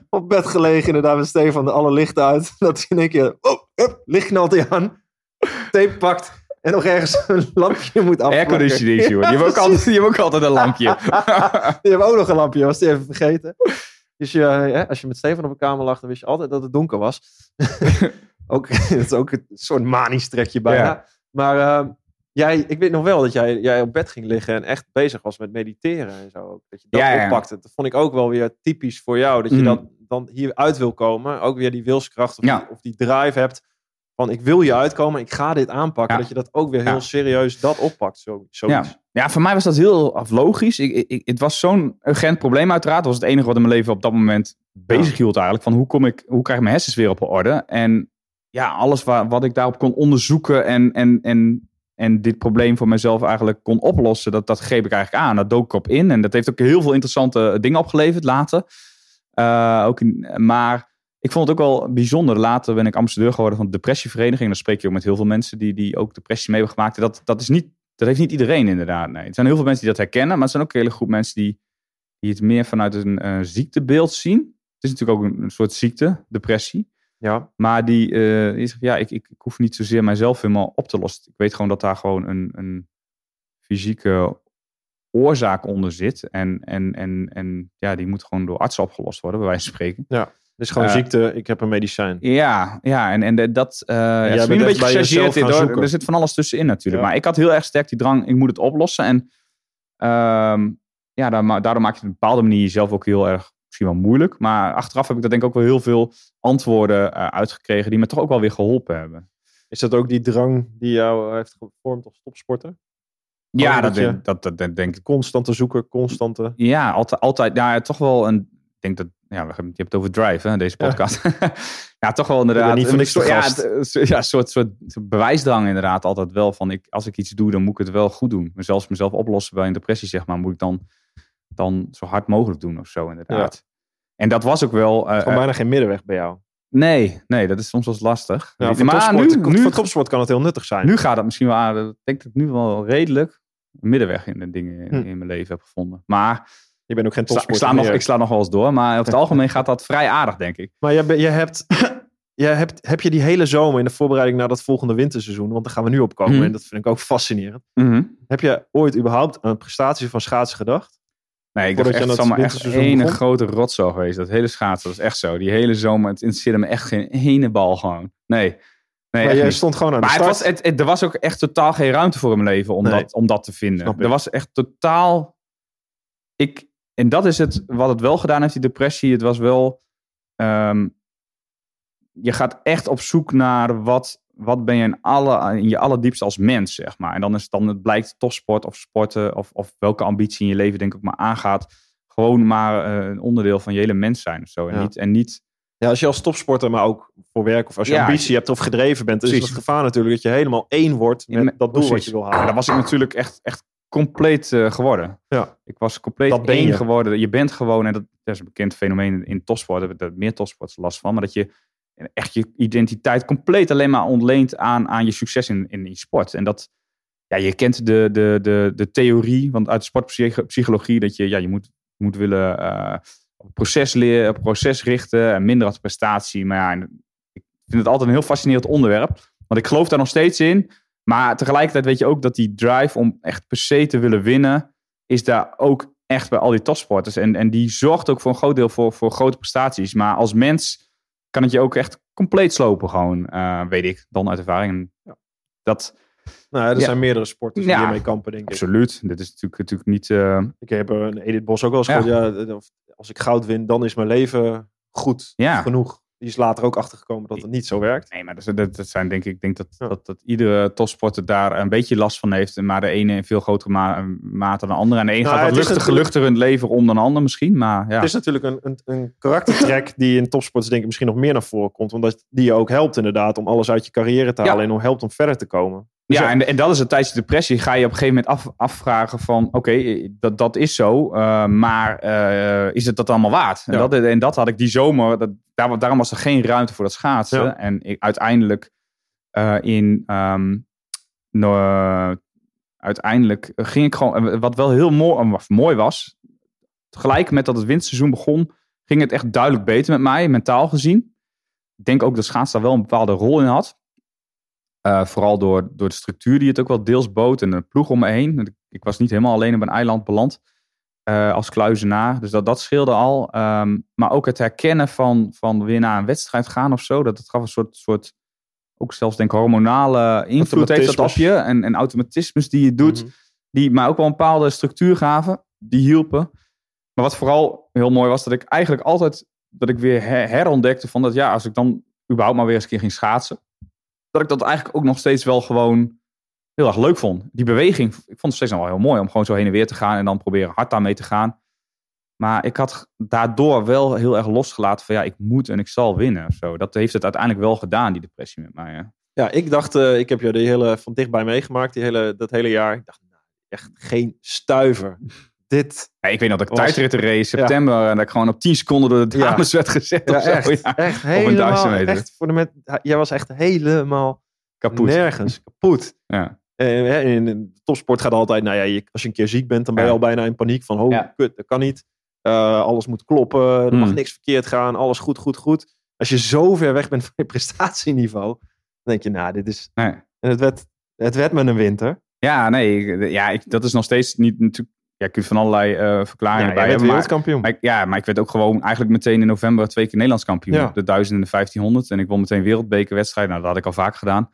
op bed gelegen inderdaad met Stefan alle lichten uit. Dat hij in één keer, oh, hup, licht knalt hij aan. Tape pakt en nog ergens een lampje moet afplakken. Airconditioning, joh. Die hebben ook altijd, die hebben ook altijd een lampje. Die hebben ook nog een lampje, was die even vergeten. Dus je, hè, als je met Stefan op een kamer lag, dan wist je altijd dat het donker was. ook, dat is ook een soort manisch trekje bijna. Ja. Maar eh, jij, ik weet nog wel dat jij, jij op bed ging liggen en echt bezig was met mediteren en zo. Dat je dat Ja, ja. oppakte. Dat vond ik ook wel weer typisch voor jou. Dat je Mhm. dat dan hieruit wil komen. Ook weer die wilskracht of, Ja. die, of die drive hebt. Van ik wil je uitkomen, ik ga dit aanpakken. Ja. Dat je dat ook weer heel Ja. serieus dat oppakt. Zo, zoiets. Ja. ja, voor mij was dat heel aflogisch. Ik, ik, het was zo'n urgent probleem uiteraard. Dat was het enige wat in mijn leven op dat moment bezig hield eigenlijk. Van hoe, kom ik, hoe krijg ik mijn hersens weer op orde? En ja, alles waar, wat ik daarop kon onderzoeken en, en, en, en dit probleem voor mezelf eigenlijk kon oplossen, dat, dat greep ik eigenlijk aan. Dat dook ik op in. En dat heeft ook heel veel interessante dingen opgeleverd later. Eh, ook in, maar ik vond het ook wel bijzonder. Later ben ik ambassadeur geworden van de depressievereniging. Dan spreek je ook met heel veel mensen die, die ook depressie mee hebben gemaakt. Dat, dat, is niet, dat heeft niet iedereen inderdaad. Nee. Er zijn heel veel mensen die dat herkennen. Maar er zijn ook een hele groep mensen die, die het meer vanuit een eh, ziektebeeld zien. Het is natuurlijk ook een, een soort ziekte, depressie. Ja. Maar die, die zegt, ja, ik, ik, ik hoef niet zozeer mijzelf helemaal op te lossen. Ik weet gewoon dat daar gewoon een, een fysieke oorzaak onder zit. En, en, en, en ja, die moet gewoon door artsen opgelost worden, bij wijze van spreken. Dus gewoon Eh, ziekte, ik heb een medicijn. Ja, ja en, en dat uh, ja, is bent een beetje gechargeerd zoeken. Er zit van alles tussenin natuurlijk. Ja. Maar ik had heel erg sterk die drang, ik moet het oplossen. En ehm, ja, daar daardoor maak je het op een bepaalde manier jezelf ook heel erg misschien wel moeilijk. Maar achteraf heb ik daar denk ik ook wel heel veel antwoorden eh, uitgekregen die me toch ook wel weer geholpen hebben. Is dat ook die drang die jou heeft gevormd als topsporter? Ja, dat, denk- dat, dat, denk ik. Constante zoeker, constante... Ja, altijd, altijd ja, toch wel een. Ik denk dat. Ja, je hebt het over drive, hè, deze podcast. Ja, toch wel inderdaad. niet een soort, ja, het- ja, soort, soort bewijsdrang inderdaad. Altijd wel van, ik, als ik iets doe, dan moet ik het wel goed doen. Maar zelfs mezelf oplossen bij een depressie, zeg maar, moet ik dan, dan zo hard mogelijk doen of zo, inderdaad. En dat was ook wel. eh, bijna geen middenweg bij jou. nee, nee, dat is soms wel eens lastig. Ja, maar topsport, nu, nu, voor topsport kan het heel nuttig zijn. nu gaat het misschien wel aan. Ik denk dat ik nu wel redelijk een middenweg in de dingen in, Hm. in mijn leven heb gevonden. Maar je bent ook geen ik sla, ik, topsporter sla nog, ik sla nog wel eens door. Maar over het algemeen gaat dat vrij aardig, denk ik. Maar jij, ben- jij hebt, jij hebt, heb je die hele zomer in de voorbereiding naar dat volgende winterseizoen, want daar gaan we nu op komen Mhm. en dat vind ik ook fascinerend. Heb je ooit überhaupt aan prestaties van schaatsen gedacht? Nee, ik dacht je echt, het echt ene begon? grote rotzooi geweest. Dat hele schaatsen, dat is echt zo. Die hele zomer, het interesseerde me echt geen ene bal gewoon. Nee, nee maar jij niet. stond gewoon aan de Maar het start. was, het, het- er was ook echt totaal geen ruimte voor in mijn leven om, Nee. dat, om dat te vinden. Ik. Er was echt totaal... Ik, en dat is het, wat het wel gedaan heeft, die depressie. Het was wel... ehm, je gaat echt op zoek naar wat, wat ben je in, alle, in je allerdiepste als mens, zeg maar. En dan, is het dan het blijkt topsport of sporten of, of welke ambitie in je leven denk ik maar aangaat. Gewoon maar eh, een onderdeel van je hele mens zijn of zo. En Ja. niet... En niet Ja, als je als topsporter, maar ook voor werk of als je Ja, ambitie hebt of gedreven bent, dan is het gevaar natuurlijk dat je helemaal één wordt met Met- dat doel wat je wil Ja, halen. dat was ik natuurlijk echt, echt compleet eh, geworden. Ja. Ik was compleet Dat ben één je. geworden. Je bent gewoon, en dat, dat is een bekend fenomeen in, topsport, daar hebben er meer topsporters last van, maar dat je echt je identiteit compleet alleen maar ontleent aan, aan je succes in, in je sport. En dat, ja, je kent de, de, de, de theorie, want uit sportpsychologie, dat je, ja, je moet, moet willen het proces leren, proces richten en minder de prestatie. Maar ja, ik vind het altijd een heel fascinerend onderwerp, want ik geloof daar nog steeds in. Maar tegelijkertijd weet je ook dat die drive om echt per se te willen winnen, is daar ook echt bij al die topsporters. En, en die zorgt ook voor een groot deel voor, voor grote prestaties. Maar als mens kan het je ook echt compleet slopen, gewoon, eh, weet ik, dan uit ervaring. En Dat, Nou, er Ja. zijn meerdere sporters die Ja. hiermee kampen, denk ik. absoluut. Dit is natuurlijk, natuurlijk niet... eh, Ik heb er een Edith Bos ook wel eens Ja. gehoord. Ja, als ik goud win, dan is mijn leven goed Ja. genoeg. Die is later ook achtergekomen dat het niet zo werkt. Nee, maar dat, dat, dat zijn denk ik, ik denk dat, Ja. dat, dat iedere topsporter daar een beetje last van heeft. Maar de ene in veel grotere ma- mate dan de andere. En de een Nou, gaat luchtiger, leven om dan de ander misschien. Maar ja, Het is natuurlijk een, een, een karaktertrek die in topsports denk ik misschien nog meer naar voren komt. Omdat die je ook helpt inderdaad om alles uit je carrière te halen Ja. en om helpt om verder te komen. Dus ja en, en dat is het tijdens de depressie. Ga je op een gegeven moment af, afvragen van... Oké, dat, dat is zo. eh, maar eh, is het dat allemaal waard? En, dat, en dat had ik die zomer. Dat, daar, daarom was er geen ruimte voor dat schaatsen. Ja. En ik, uiteindelijk eh, in... ehm, no- uiteindelijk ging ik gewoon... Wat wel heel mooi, mooi was... Tegelijk met dat het winterseizoen begon... ging het echt duidelijk beter met mij, mentaal gezien. Ik denk ook dat schaatsen daar wel een bepaalde rol in had. Uh, vooral door, door de structuur die het ook wel deels bood en de ploeg om me heen. Ik, was niet helemaal alleen op een eiland beland uh, als kluizenaar. Dus dat, dat scheelde al. Um, maar ook het herkennen van, van weer naar een wedstrijd gaan of zo. Dat het gaf een soort, soort ook zelfs denk ik hormonale invloed heeft dat op je. En, en automatismes die je doet. Mhm. Die mij ook wel een bepaalde structuur gaven. Die hielpen. Maar wat vooral heel mooi was, dat ik eigenlijk altijd... dat ik weer her herontdekte van dat ja, als ik dan überhaupt maar weer eens een keer ging schaatsen dat ik dat eigenlijk ook nog steeds wel gewoon heel erg leuk vond. Die beweging, ik vond het steeds nog wel heel mooi om gewoon zo heen en weer te gaan en dan proberen hard daarmee te gaan. Maar ik had daardoor wel heel erg losgelaten van ja, ik moet en ik zal winnen. Zo, dat heeft het uiteindelijk wel gedaan, die depressie met mij. Ja, ik dacht, uh, ik heb je de hele, van dichtbij meegemaakt, die hele, dat hele jaar. Ik dacht, nou, echt geen stuiver. Dit. Ja, ik weet nog dat ik was... tijdritten race september ja. en dat ik gewoon op 10 seconden door de dames werd gezet. Of zo. echt, ja. echt helemaal. Echt voor de met, jij was echt helemaal kapot. Nergens kapot. Ja. En in, in topsport gaat altijd, nou ja, je, als je een keer ziek bent, dan ben je al bijna in paniek van, oh, kut, dat kan niet. Uh, alles moet kloppen, er mag niks verkeerd gaan, alles goed, goed, goed. Als je zo ver weg bent van je prestatieniveau, dan denk je, nou, dit is... Nee. En het werd, het werd met een winter. Ja, nee, ja, ik, dat is nog steeds niet natuurlijk. Ja, je kunt van allerlei eh verklaringen Ja, bij hebben. Wereldkampioen. maar ik- ja, maar ik werd ook gewoon eigenlijk meteen in november twee keer Nederlands kampioen. Ja. De 1000 en de 1500. En ik won meteen wereldbekerwedstrijd. Nou, dat had ik al vaak gedaan.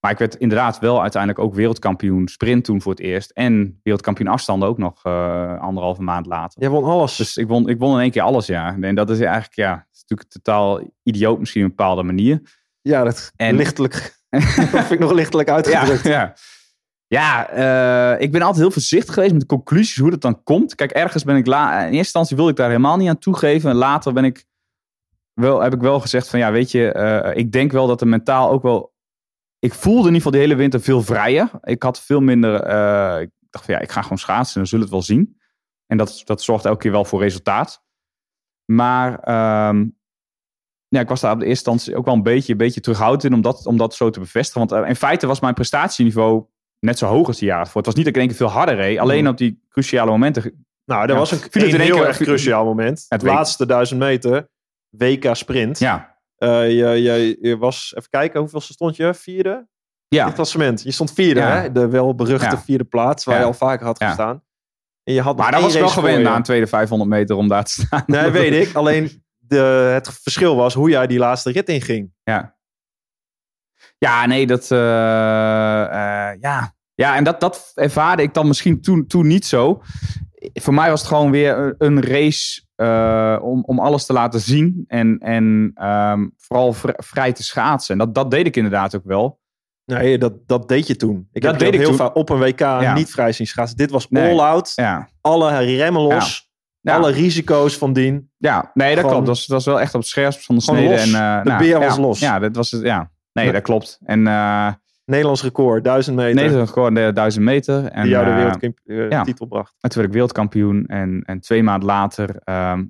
Maar ik werd inderdaad wel uiteindelijk ook wereldkampioen sprint toen voor het eerst. En wereldkampioen afstanden ook nog eh, anderhalve maand later. Jij won alles. Dus ik won, ik won in één keer alles, ja. En dat is eigenlijk, ja, is natuurlijk totaal idioot misschien op een bepaalde manier. ja, dat En- lichtelijk... dat vind ik nog lichtelijk uitgedrukt. ja. Ja, eh, ik ben altijd heel voorzichtig geweest met de conclusies, hoe dat dan komt. Kijk, ergens ben ik... La in eerste instantie wilde ik daar helemaal niet aan toegeven. En later ben ik wel, heb ik wel gezegd van, ja, weet je, eh, ik denk wel dat er mentaal ook wel... Ik voelde in ieder geval die hele winter veel vrijer. Ik had veel minder... eh, ik dacht van, ja, ik ga gewoon schaatsen en dan zullen we het wel zien. En dat, dat zorgt elke keer wel voor resultaat. Maar ehm, ja, ik was daar op de eerste instantie ook wel een beetje, een beetje terughoudend in om dat, om dat zo te bevestigen. Want in feite was mijn prestatieniveau net zo hoog als die jaar voor. Het was niet dat ik in één keer veel harder reed. Alleen op die cruciale momenten. Nou, dat Ja. was een, Viel het in een heel keer- erg cruciaal moment. Het laatste duizend meter, WK sprint. Ja, Eh, je, je, je was, even kijken, hoeveelste stond je? Vierde? In ja, het klassement. Je stond vierde, Ja. hè? De welberuchte Ja. vierde plaats, waar je al vaker had gestaan. En je had maar dat was wel gewend na een tweede 500 meter om daar te staan. Nee, weet ik. Alleen de, het verschil was hoe jij die laatste rit inging. Ja. Ja, nee, dat. eh, eh, ja. ja, en dat, dat ervaarde ik dan misschien toen, toen niet zo. Voor mij was het gewoon weer een- race eh, om, om alles te laten zien. En, en ehm, vooral vri- vrij te schaatsen. En dat, dat deed ik inderdaad ook wel. Nee, dat, dat deed je toen. Ik Dat heb deed ik heel toen. vaak op een WK niet vrij zien schaatsen. Dit was Nee. all-out. Ja, Alle remmen los. Ja. Alle risico's van dien. ja. nee, dat Gewoon- klopt. Dat was, dat was wel echt op het scherpst van de snede. los. En, De nou, beer was los. Ja, dat was het. Ja. Nee, dat klopt. En eh Nederlands record, duizend meter. Nederland gewoon de 1000 meter. En, die jou de eh, wereldtitel ja. titel bracht. En toen werd ik wereldkampioen. En, en twee maanden later ehm,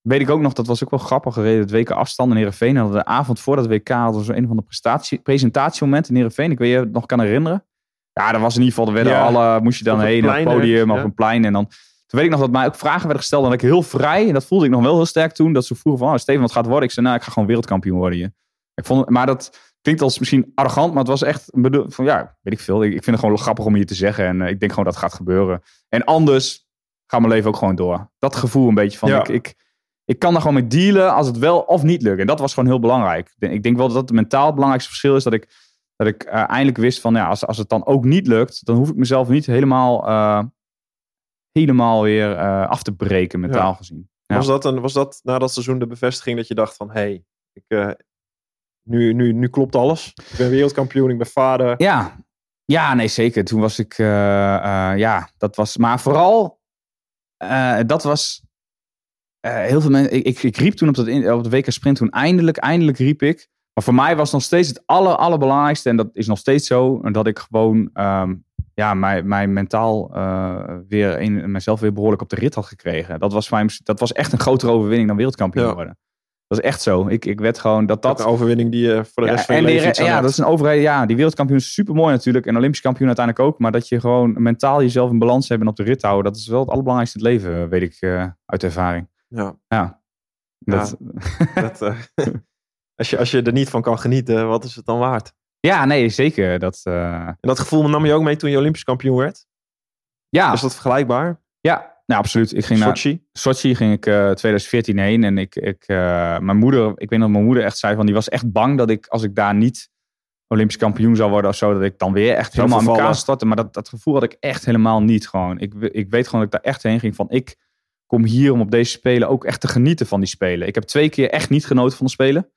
weet ik ook nog, dat was ook wel grappig gereden. Het WK afstand in Heerenveen. En de avond voor dat WK hadden we zo een van de prestatie, presentatiemoment in Heerenveen. Ik weet je het nog kan herinneren. Ja, dat was in ieder geval, er werden Ja. alle, moest je dan Op heen naar plein, het podium of Ja. een plein. En dan, toen weet ik nog dat mij ook vragen werden gesteld. En dat ik heel vrij, en dat voelde ik nog wel heel sterk toen. Dat ze vroegen van, oh, Steven, wat gaat het worden? Ik zei, nou, ik ga gewoon wereldkampioen worden hier. Ik vond, maar dat klinkt als misschien arrogant, maar het was echt een bedoel, van, ja, weet ik veel. Ik, ik vind het gewoon grappig om hier te zeggen. En eh, ik denk gewoon dat het gaat gebeuren. En anders gaat mijn leven ook gewoon door. Dat gevoel een beetje van, Ja. ik, ik, ik kan daar gewoon mee dealen als het wel of niet lukt. En dat was gewoon heel belangrijk. Ik denk- wel dat het mentaal het belangrijkste verschil is dat ik, dat ik eh, eindelijk wist van, ja, als, als het dan ook niet lukt, dan hoef ik mezelf niet helemaal, eh, helemaal weer af te breken, mentaal gezien. Ja. Was, dat een, was dat na dat seizoen de bevestiging dat je dacht van... Hé, hey, ik, nu, nu, nu klopt alles. Ik ben wereldkampioen, ik ben vader. Ja, ja, nee, zeker. Toen was ik, eh, eh, ja, dat was, maar vooral, eh, dat was, eh, heel veel mensen, ik, ik, ik riep toen op, dat in, op de WK Sprint, toen eindelijk, eindelijk riep ik. Maar voor mij was nog steeds het aller, allerbelangrijkste, en dat is nog steeds zo, dat ik gewoon, ehm, ja, mijn, mijn mentaal eh, weer, een, mezelf weer behoorlijk op de rit had gekregen. Dat was, mijn, dat was echt een grotere overwinning dan wereldkampioen Ja. worden. Dat is echt zo. Ik, ik werd gewoon, dat Dat een overwinning die je voor de rest van je leven ja, hebt. dat is een overheid. Ja, die wereldkampioen is super mooi natuurlijk. En Olympisch kampioen uiteindelijk ook. Maar dat je gewoon mentaal jezelf in balans hebt en op de rit houden. Dat is wel het allerbelangrijkste in het leven, weet ik eh, uit ervaring. Ja, Ja. Dat, dat, eh, als, je, als je er niet van kan genieten, wat is het dan waard? ja, nee, zeker. Dat, eh, En dat gevoel nam je ook mee toen je Olympisch kampioen werd? ja, Is dat vergelijkbaar? ja, nou, absoluut. Ik ging naar Sochi? Sochi ging ik eh 2014 heen. En ik, ik, eh, mijn moeder, ik weet dat mijn moeder echt zei van, die was echt bang dat ik, als ik daar niet Olympisch kampioen zou worden of zo, dat ik dan weer echt helemaal in elkaar stortte. Maar dat, dat gevoel had ik echt helemaal niet gewoon. Ik, ik weet gewoon dat ik daar echt heen ging van, ik kom hier om op deze spelen ook echt te genieten van die spelen. Ik heb twee keer echt niet genoten van de spelen.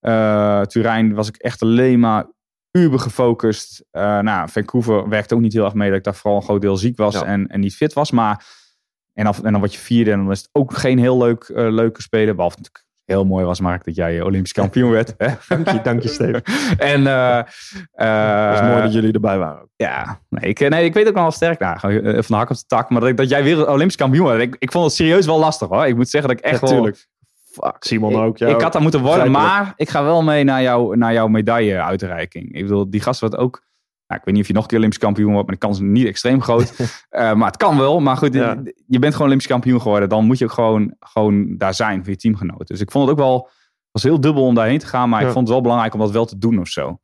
Eh Turijn was ik echt alleen maar uber gefocust. Eh nou, Vancouver werkte ook niet heel erg mee dat ik daar vooral een groot deel ziek was Ja. en, en niet fit was. Maar en dan, en dan word je vierde en dan is het ook geen heel leuk, eh, leuke spelen. Behalve natuurlijk heel mooi was, Mark, dat jij eh, Olympisch kampioen werd. Hè? Dank je, dank je Steven. en eh, Het is mooi dat jullie erbij waren. ja, nee ik, nee, ik weet ook wel sterk. Nou, van de hak op de tak. Maar dat, ik- dat jij weer Olympisch kampioen wordt. Ik, ik vond het serieus wel lastig hoor. Ik moet zeggen dat ik echt wel... Fuck. Simon ik, ook, ik had dat moeten worden, maar ik ga wel mee naar, jou, naar jouw medailleuitreiking. Ik bedoel, die gast wordt ook... Nou, ik weet niet of je nog een keer Olympisch kampioen wordt, maar de kans is niet extreem groot. Eh, maar het kan wel. Maar goed, Ja. je bent gewoon Olympisch kampioen geworden. Dan moet je ook gewoon, gewoon daar zijn voor je teamgenoten. Dus ik vond het ook wel... Was heel dubbel om daarheen te gaan, maar Ja. ik vond het wel belangrijk om dat wel te doen of zo.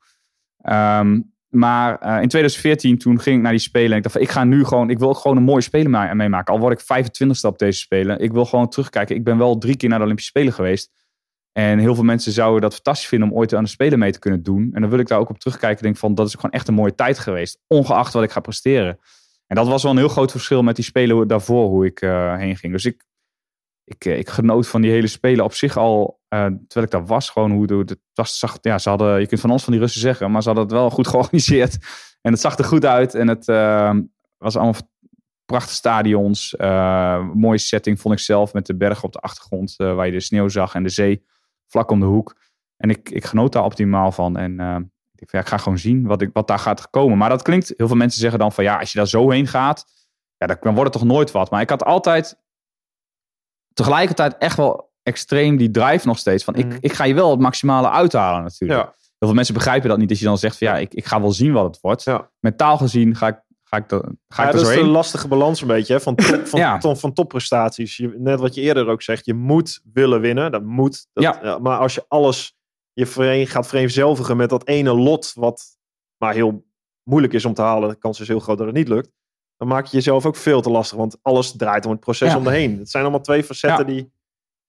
Ehm, maar eh, in 2014, toen ging ik naar die Spelen. En ik dacht van, ik ga nu gewoon, ik wil ook gewoon een mooie Spelen me- meemaken. Al word ik 25ste op deze Spelen. Ik wil gewoon terugkijken. Ik ben wel drie keer naar de Olympische Spelen geweest. En heel veel mensen zouden dat fantastisch vinden om ooit aan de Spelen mee te kunnen doen. En dan wil ik daar ook op terugkijken. Denk van, dat is gewoon echt een mooie tijd geweest. Ongeacht wat ik ga presteren. En dat was wel een heel groot verschil met die Spelen daarvoor, hoe ik eh, heen ging. Dus ik, ik, ik genoot van die hele spelen op zich al, terwijl ik daar was, gewoon hoe het was, zag, ja, ze hadden, je kunt van alles van die Russen zeggen, maar ze hadden het wel goed georganiseerd. En het zag er goed uit en het was allemaal prachtige stadions. mooie setting vond ik zelf met de bergen op de achtergrond waar je de sneeuw zag en de zee vlak om de hoek. En ik, ik genoot daar optimaal van. En uh, ik, ja, ik ga gewoon zien wat, ik, wat daar gaat komen. Maar dat klinkt, heel veel mensen zeggen dan van ja, als je daar zo heen gaat, ja, dan wordt het toch nooit wat. Maar ik had altijd tegelijkertijd echt wel extreem die drive nog steeds. Van ik, mhm. ik ga je wel het maximale uithalen natuurlijk. Ja. Heel veel mensen begrijpen dat niet. Als je dan zegt van ja, ik, ik ga wel zien wat het wordt. Ja. Mentaal gezien ga ik, ga ik, de, ga ja, ik dat is een lastige balans een beetje hè? van, top, van, ja. van topprestaties. Je, net wat je eerder ook zegt, je moet willen winnen. Dat moet. Dat, ja. Maar als je alles je vereen, gaat vereenzelvigen met dat ene lot, wat maar heel moeilijk is om te halen. De kans is heel groot dat het niet lukt. Dan maak je jezelf ook veel te lastig, want alles draait om het proces om heen. Het zijn allemaal twee facetten die.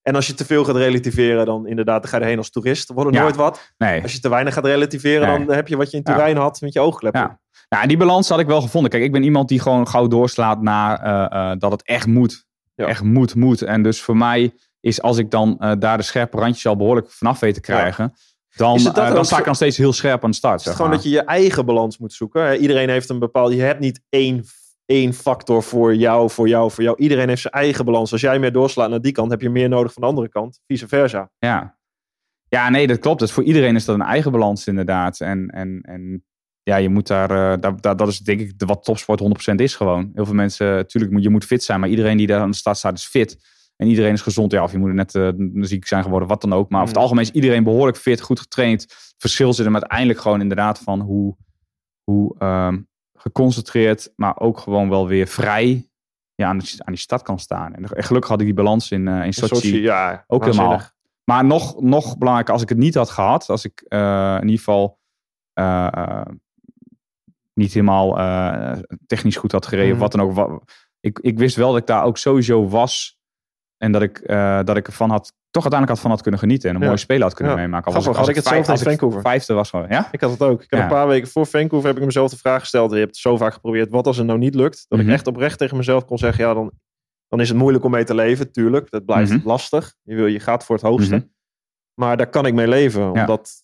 En als je te veel gaat relativeren, dan inderdaad, dan ga je erheen als toerist. Dan wordt er nooit wat. Nee. Als je te weinig gaat relativeren, dan heb je wat je in Turijn had met je oogkleppen. Ja. Nou, die balans had ik wel gevonden. Kijk, ik ben iemand die gewoon gauw doorslaat naar uh, uh, dat het echt moet. Echt moet, moet. En dus voor mij is als ik dan uh, daar de scherpe randjes al behoorlijk vanaf weet te krijgen. Dan, dan sta ik dan steeds heel scherp aan de start. Is het gewoon dat je je eigen balans moet zoeken? Iedereen heeft een bepaalde. Je hebt niet één, één factor voor jou, voor jou, voor jou. Iedereen heeft zijn eigen balans. Als jij meer doorslaat naar die kant, heb je meer nodig van de andere kant. Vice versa. Ja, ja nee, dat klopt. Dus voor iedereen is dat een eigen balans, inderdaad. En, en, en ja, je moet daar, uh, daar, daar, dat is denk ik wat topsport 100% is gewoon. Heel veel mensen, natuurlijk, moet, je moet fit zijn, maar iedereen die daar aan de start staat is fit. En iedereen is gezond. Ja, of je moet net uh, ziek zijn geworden, wat dan ook. Maar over het mm. algemeen is iedereen behoorlijk fit, goed getraind. Het verschil zit hem uiteindelijk gewoon inderdaad van hoe, hoe um, geconcentreerd, maar ook gewoon wel weer vrij ja, aan, de, aan die stad kan staan. En gelukkig had ik die balans in, uh, in Sochi, Sochi ja, ook helemaal. Maar nog, nog belangrijker, als ik het niet had gehad, als ik in ieder geval niet helemaal technisch goed had gereden, of mm. wat dan ook. ik, ik wist wel dat ik daar ook sowieso was en dat ik, uh, dat ik ervan had, toch uiteindelijk had van had kunnen genieten. En een mooie spelen had kunnen meemaken. Al was ik, als ik hetzelfde als Vancouver. Vijfde was gewoon, ja? Ik had het ook. Ik heb een paar weken voor Vancouver heb ik mezelf de vraag gesteld. Je hebt het zo vaak geprobeerd. Wat als het nou niet lukt? Dat ik mhm. echt oprecht tegen mezelf kon zeggen. Ja, dan, dan is het moeilijk om mee te leven. Tuurlijk, dat blijft mhm. lastig. Je, wil, je gaat voor het hoogste. Mhm. Maar daar kan ik mee leven. Omdat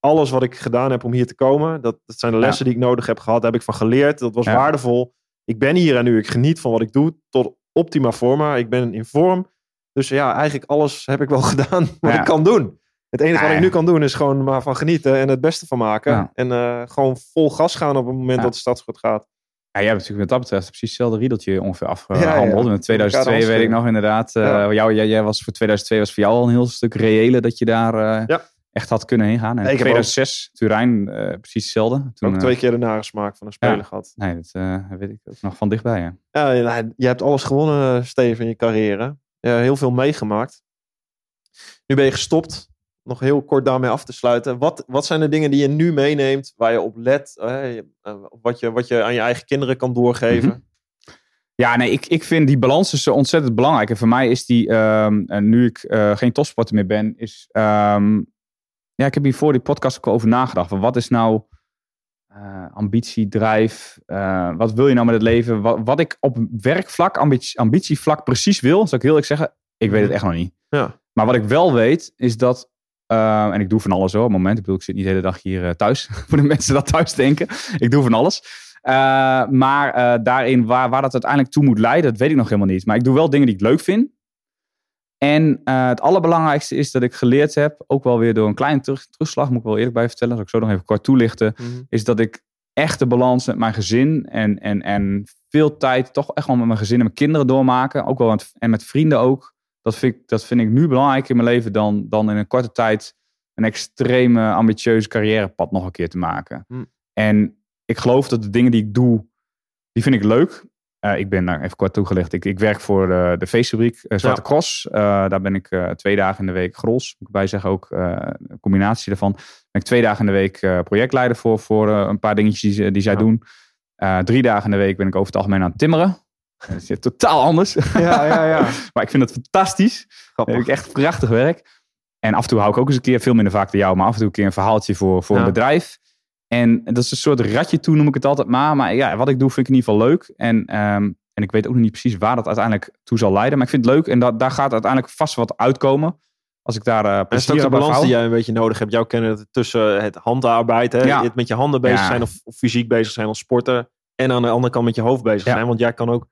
alles wat ik gedaan heb om hier te komen. Dat, dat zijn de lessen die ik nodig heb gehad. Daar heb ik van geleerd. Dat was waardevol. Ik ben hier en nu. Ik geniet van wat ik doe. Tot optima forma. Ik ben in vorm. Dus ja, eigenlijk alles heb ik wel gedaan wat ik kan doen. Het enige wat ik nu kan doen is gewoon maar van genieten en het beste van maken. En uh, gewoon vol gas gaan op het moment dat de stad goed gaat. Ja, jij hebt natuurlijk met dat betreft precies hetzelfde riedeltje ongeveer afgehandeld. In 2002 weet ik nog inderdaad. Uh, jou, jij, jij, was voor 2002 was voor jou al een heel stuk reële dat je daar uh, echt had kunnen heen gaan. En in 2006 Turijn precies hetzelfde. Toen, ook twee keer de nagesmaak van een speler gehad. Nee, dat weet ik ook nog van dichtbij. Ja, ja je hebt alles gewonnen, Steven, in je carrière heel veel meegemaakt. Nu ben je gestopt. Nog heel kort daarmee af te sluiten. Wat, wat zijn de dingen die je nu meeneemt waar je op let? Eh, wat, je, wat je aan je eigen kinderen kan doorgeven? Mhm. Ja, nee, ik, ik vind die balans dus ontzettend belangrijk. En voor mij is die, um, nu ik uh, geen topsporter meer ben, is. Um, ja, ik heb hier voor die podcast ook over nagedacht. Wat is nou uh, ambitie, drijf. Uh, wat wil je nou met het leven? Wat, wat ik op werkvlak, ambitie, ambitievlak precies wil, zou ik heel eerlijk zeggen, ik weet het echt nog niet. Ja. Maar wat ik wel weet, is dat, uh, en ik doe van alles hoor, op het moment. Ik bedoel, ik zit niet de hele dag hier thuis, voor de mensen dat thuis denken. Ik doe van alles. maar daarin, waar, waar dat uiteindelijk toe moet leiden, dat weet ik nog helemaal niet. Maar ik doe wel dingen die ik leuk vind. En uh, het allerbelangrijkste is dat ik geleerd heb, ook wel weer door een kleine terug, terugslag, moet ik wel eerlijk bij vertellen, dat ik zo nog even kort toelichten, mhm. is dat ik echt de balans met mijn gezin en, en, en veel tijd toch echt wel met mijn gezin en mijn kinderen doormaken, ook wel met, en met vrienden ook. Dat vind, ik, dat vind ik nu belangrijker in mijn leven dan, dan in een korte tijd een extreme ambitieuze carrièrepad nog een keer te maken. Mhm. En ik geloof dat de dingen die ik doe, die vind ik leuk. Uh, ik ben daar even kort toegelicht. Ik, ik werk voor de, de feestfabriek uh, Zwarte Cross. Uh, daar ben ik twee dagen in de week grols. Moet ik bij zeggen ook een combinatie daarvan. Ben ik twee dagen in de week projectleider voor, voor een paar dingetjes die, die zij doen. drie dagen in de week ben ik over het algemeen aan het timmeren. Dat is totaal anders. Ja, ja, ja. maar ik vind het fantastisch. Grappig. heb ik echt prachtig werk. En af en toe hou ik ook eens een keer, veel minder vaak dan jou, maar af en toe een keer een verhaaltje voor, voor een bedrijf. En dat is een soort ratje toe, noem ik het altijd maar. Maar ja, wat ik doe vind ik in ieder geval leuk. En, um, En ik weet ook nog niet precies waar dat uiteindelijk toe zal leiden. Maar ik vind het leuk en da daar gaat uiteindelijk vast wat uitkomen. Als ik daar uh, En is ook de balans die jij een beetje nodig hebt? Jouw kennen tussen het handarbeid, hè? Ja. het met je handen bezig Ja. zijn of, of fysiek bezig zijn als sporter. En aan de andere kant met je hoofd bezig Ja. zijn. Want jij kan ook,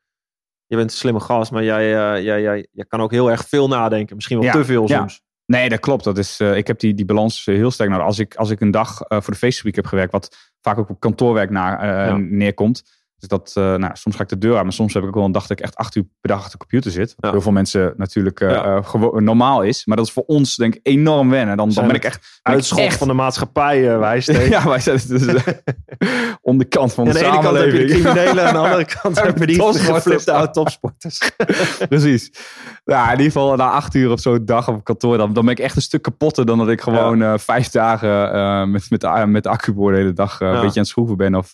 je bent een slimme gast, maar jij, eh, jij, jij, jij kan ook heel erg veel nadenken. Misschien wel te veel soms. Nee, dat klopt. Dat is, eh, ik heb die, die balans eh, heel sterk nodig. Als ik, als ik een dag eh, voor de feestweek heb gewerkt, wat vaak ook op kantoorwerk na, Ja. neerkomt. Dus dat, eh, nou, soms ga ik de deur uit, maar soms heb ik ook wel een dag dat ik echt acht uur per dag achter de computer zit. Wat Ja. heel veel mensen natuurlijk Ja. gewo- normaal is. Maar dat is voor ons denk ik enorm wennen. Dan, dan ben ik echt... Uitschot echt- van de maatschappij uh, tegen. Ja, wij zijn dus, om de kant van Aan de de ene kant heb je de samenleving. criminelen, aan de andere kant heb je die geflipte oude topsporters. Precies. Ja, in ieder geval na acht uur of zo een dag op kantoor, dan, dan ben ik echt een stuk kapotter dan dat ik gewoon vijf dagen met, met, de, met de accuboord de hele dag een beetje aan het schroeven ben of,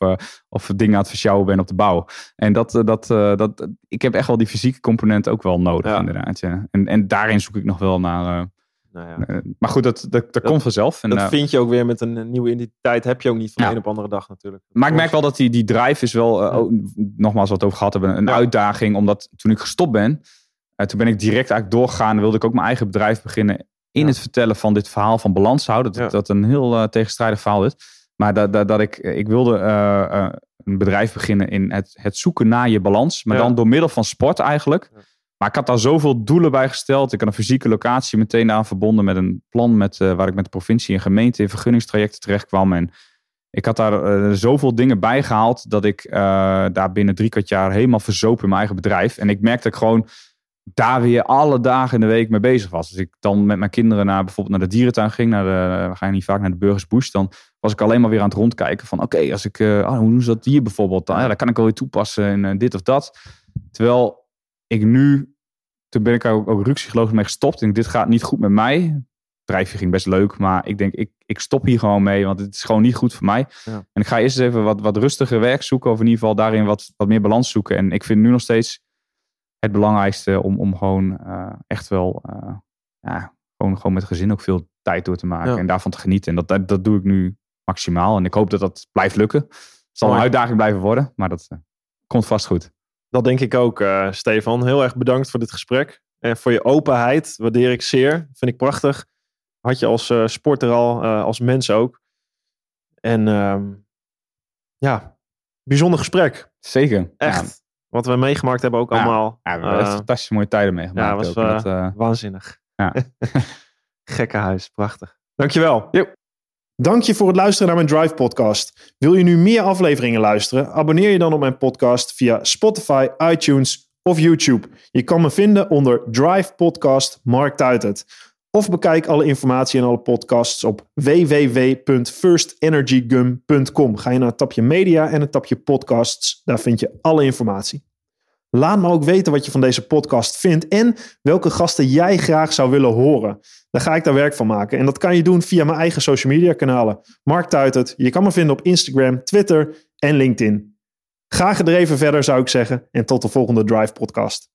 of dingen aan het versjouwen ben op de bouw. En dat, eh, dat, eh, dat, ik heb echt wel die fysieke component ook wel nodig Ja. inderdaad. Ja. En, en daarin zoek ik nog wel naar... eh, Nou ja. maar goed, dat, dat, dat, komt vanzelf. En, Dat vind je ook weer met een nieuwe identiteit. Heb je ook niet van de een op andere dag natuurlijk. Maar ik merk wel dat die, die drive is wel, Ja. ook, nogmaals wat we over gehad hebben, een uitdaging. Omdat toen ik gestopt ben, eh, toen ben ik direct eigenlijk doorgegaan. Wilde ik ook mijn eigen bedrijf beginnen in het vertellen van dit verhaal van balans houden. Dat, dat een heel tegenstrijdig verhaal is. Maar dat, dat, dat ik, ik wilde een bedrijf beginnen in het, het zoeken naar je balans. Maar Ja. dan door middel van sport eigenlijk. Ja. Maar ik had daar zoveel doelen bij gesteld. Ik had een fysieke locatie meteen aan verbonden met een plan met, eh, waar ik met de provincie en gemeente in vergunningstrajecten terecht kwam. En ik had daar eh, zoveel dingen bij gehaald dat ik eh, daar binnen drie kwart jaar helemaal verzoop in mijn eigen bedrijf. En ik merkte dat ik gewoon daar weer alle dagen in de week mee bezig was. Dus ik dan met mijn kinderen naar bijvoorbeeld naar de dierentuin ging, naar de, we gaan niet vaak naar de Burgers Bush, dan was ik alleen maar weer aan het rondkijken van oké, als ik, eh, oh, hoe doen ze dat hier bijvoorbeeld? Dan, ja, dat kan ik wel weer toepassen in eh, dit of dat. Terwijl ik nu, toen ben ik ook, ook mee gestopt. En dit gaat niet goed met mij. Het bedrijfje ging best leuk, maar ik denk, ik, ik stop hier gewoon mee, want het is gewoon niet goed voor mij. Ja. En ik ga eerst eens even wat, wat rustiger werk zoeken, of in ieder geval daarin wat, wat meer balans zoeken. En ik vind nu nog steeds het belangrijkste om, om gewoon eh, echt wel, eh, ja, gewoon, gewoon met gezin ook veel tijd door te maken Ja. en daarvan te genieten. En dat, dat, dat doe ik nu maximaal. En ik hoop dat dat blijft lukken. Het zal een uitdaging blijven worden, maar dat eh, komt vast goed. Dat denk ik ook, Stefan. Heel erg bedankt voor dit gesprek. En voor je openheid. Waardeer ik zeer. Vind ik prachtig. Had je als sporter al, als mens ook. En ehm, ja, bijzonder gesprek. Zeker. Echt. Ja, Wat we meegemaakt hebben ook Ja. allemaal. ja, we hebben echt Eh, fantastische mooie tijden meegemaakt. ja, was, ook. En dat, eh, Waanzinnig. Ja. Gekke huis. Prachtig. Dankjewel. Jo. Dank je voor het luisteren naar mijn Drive podcast. Wil je nu meer afleveringen luisteren? Abonneer je dan op mijn podcast via Spotify, iTunes of YouTube. Je kan me vinden onder Drive Podcast Mark Tuitert. Of bekijk alle informatie en alle podcasts op www.firstenergygum.com. Ga je naar het tapje media en het tapje podcasts. Daar vind je alle informatie. Laat me ook weten wat je van deze podcast vindt en welke gasten jij graag zou willen horen. Dan ga ik daar werk van maken. En dat kan je doen via mijn eigen social media kanalen. Mark Tuitert. Je kan me vinden op Instagram, Twitter en LinkedIn. Ga gedreven verder zou ik zeggen. En tot de volgende Drive podcast.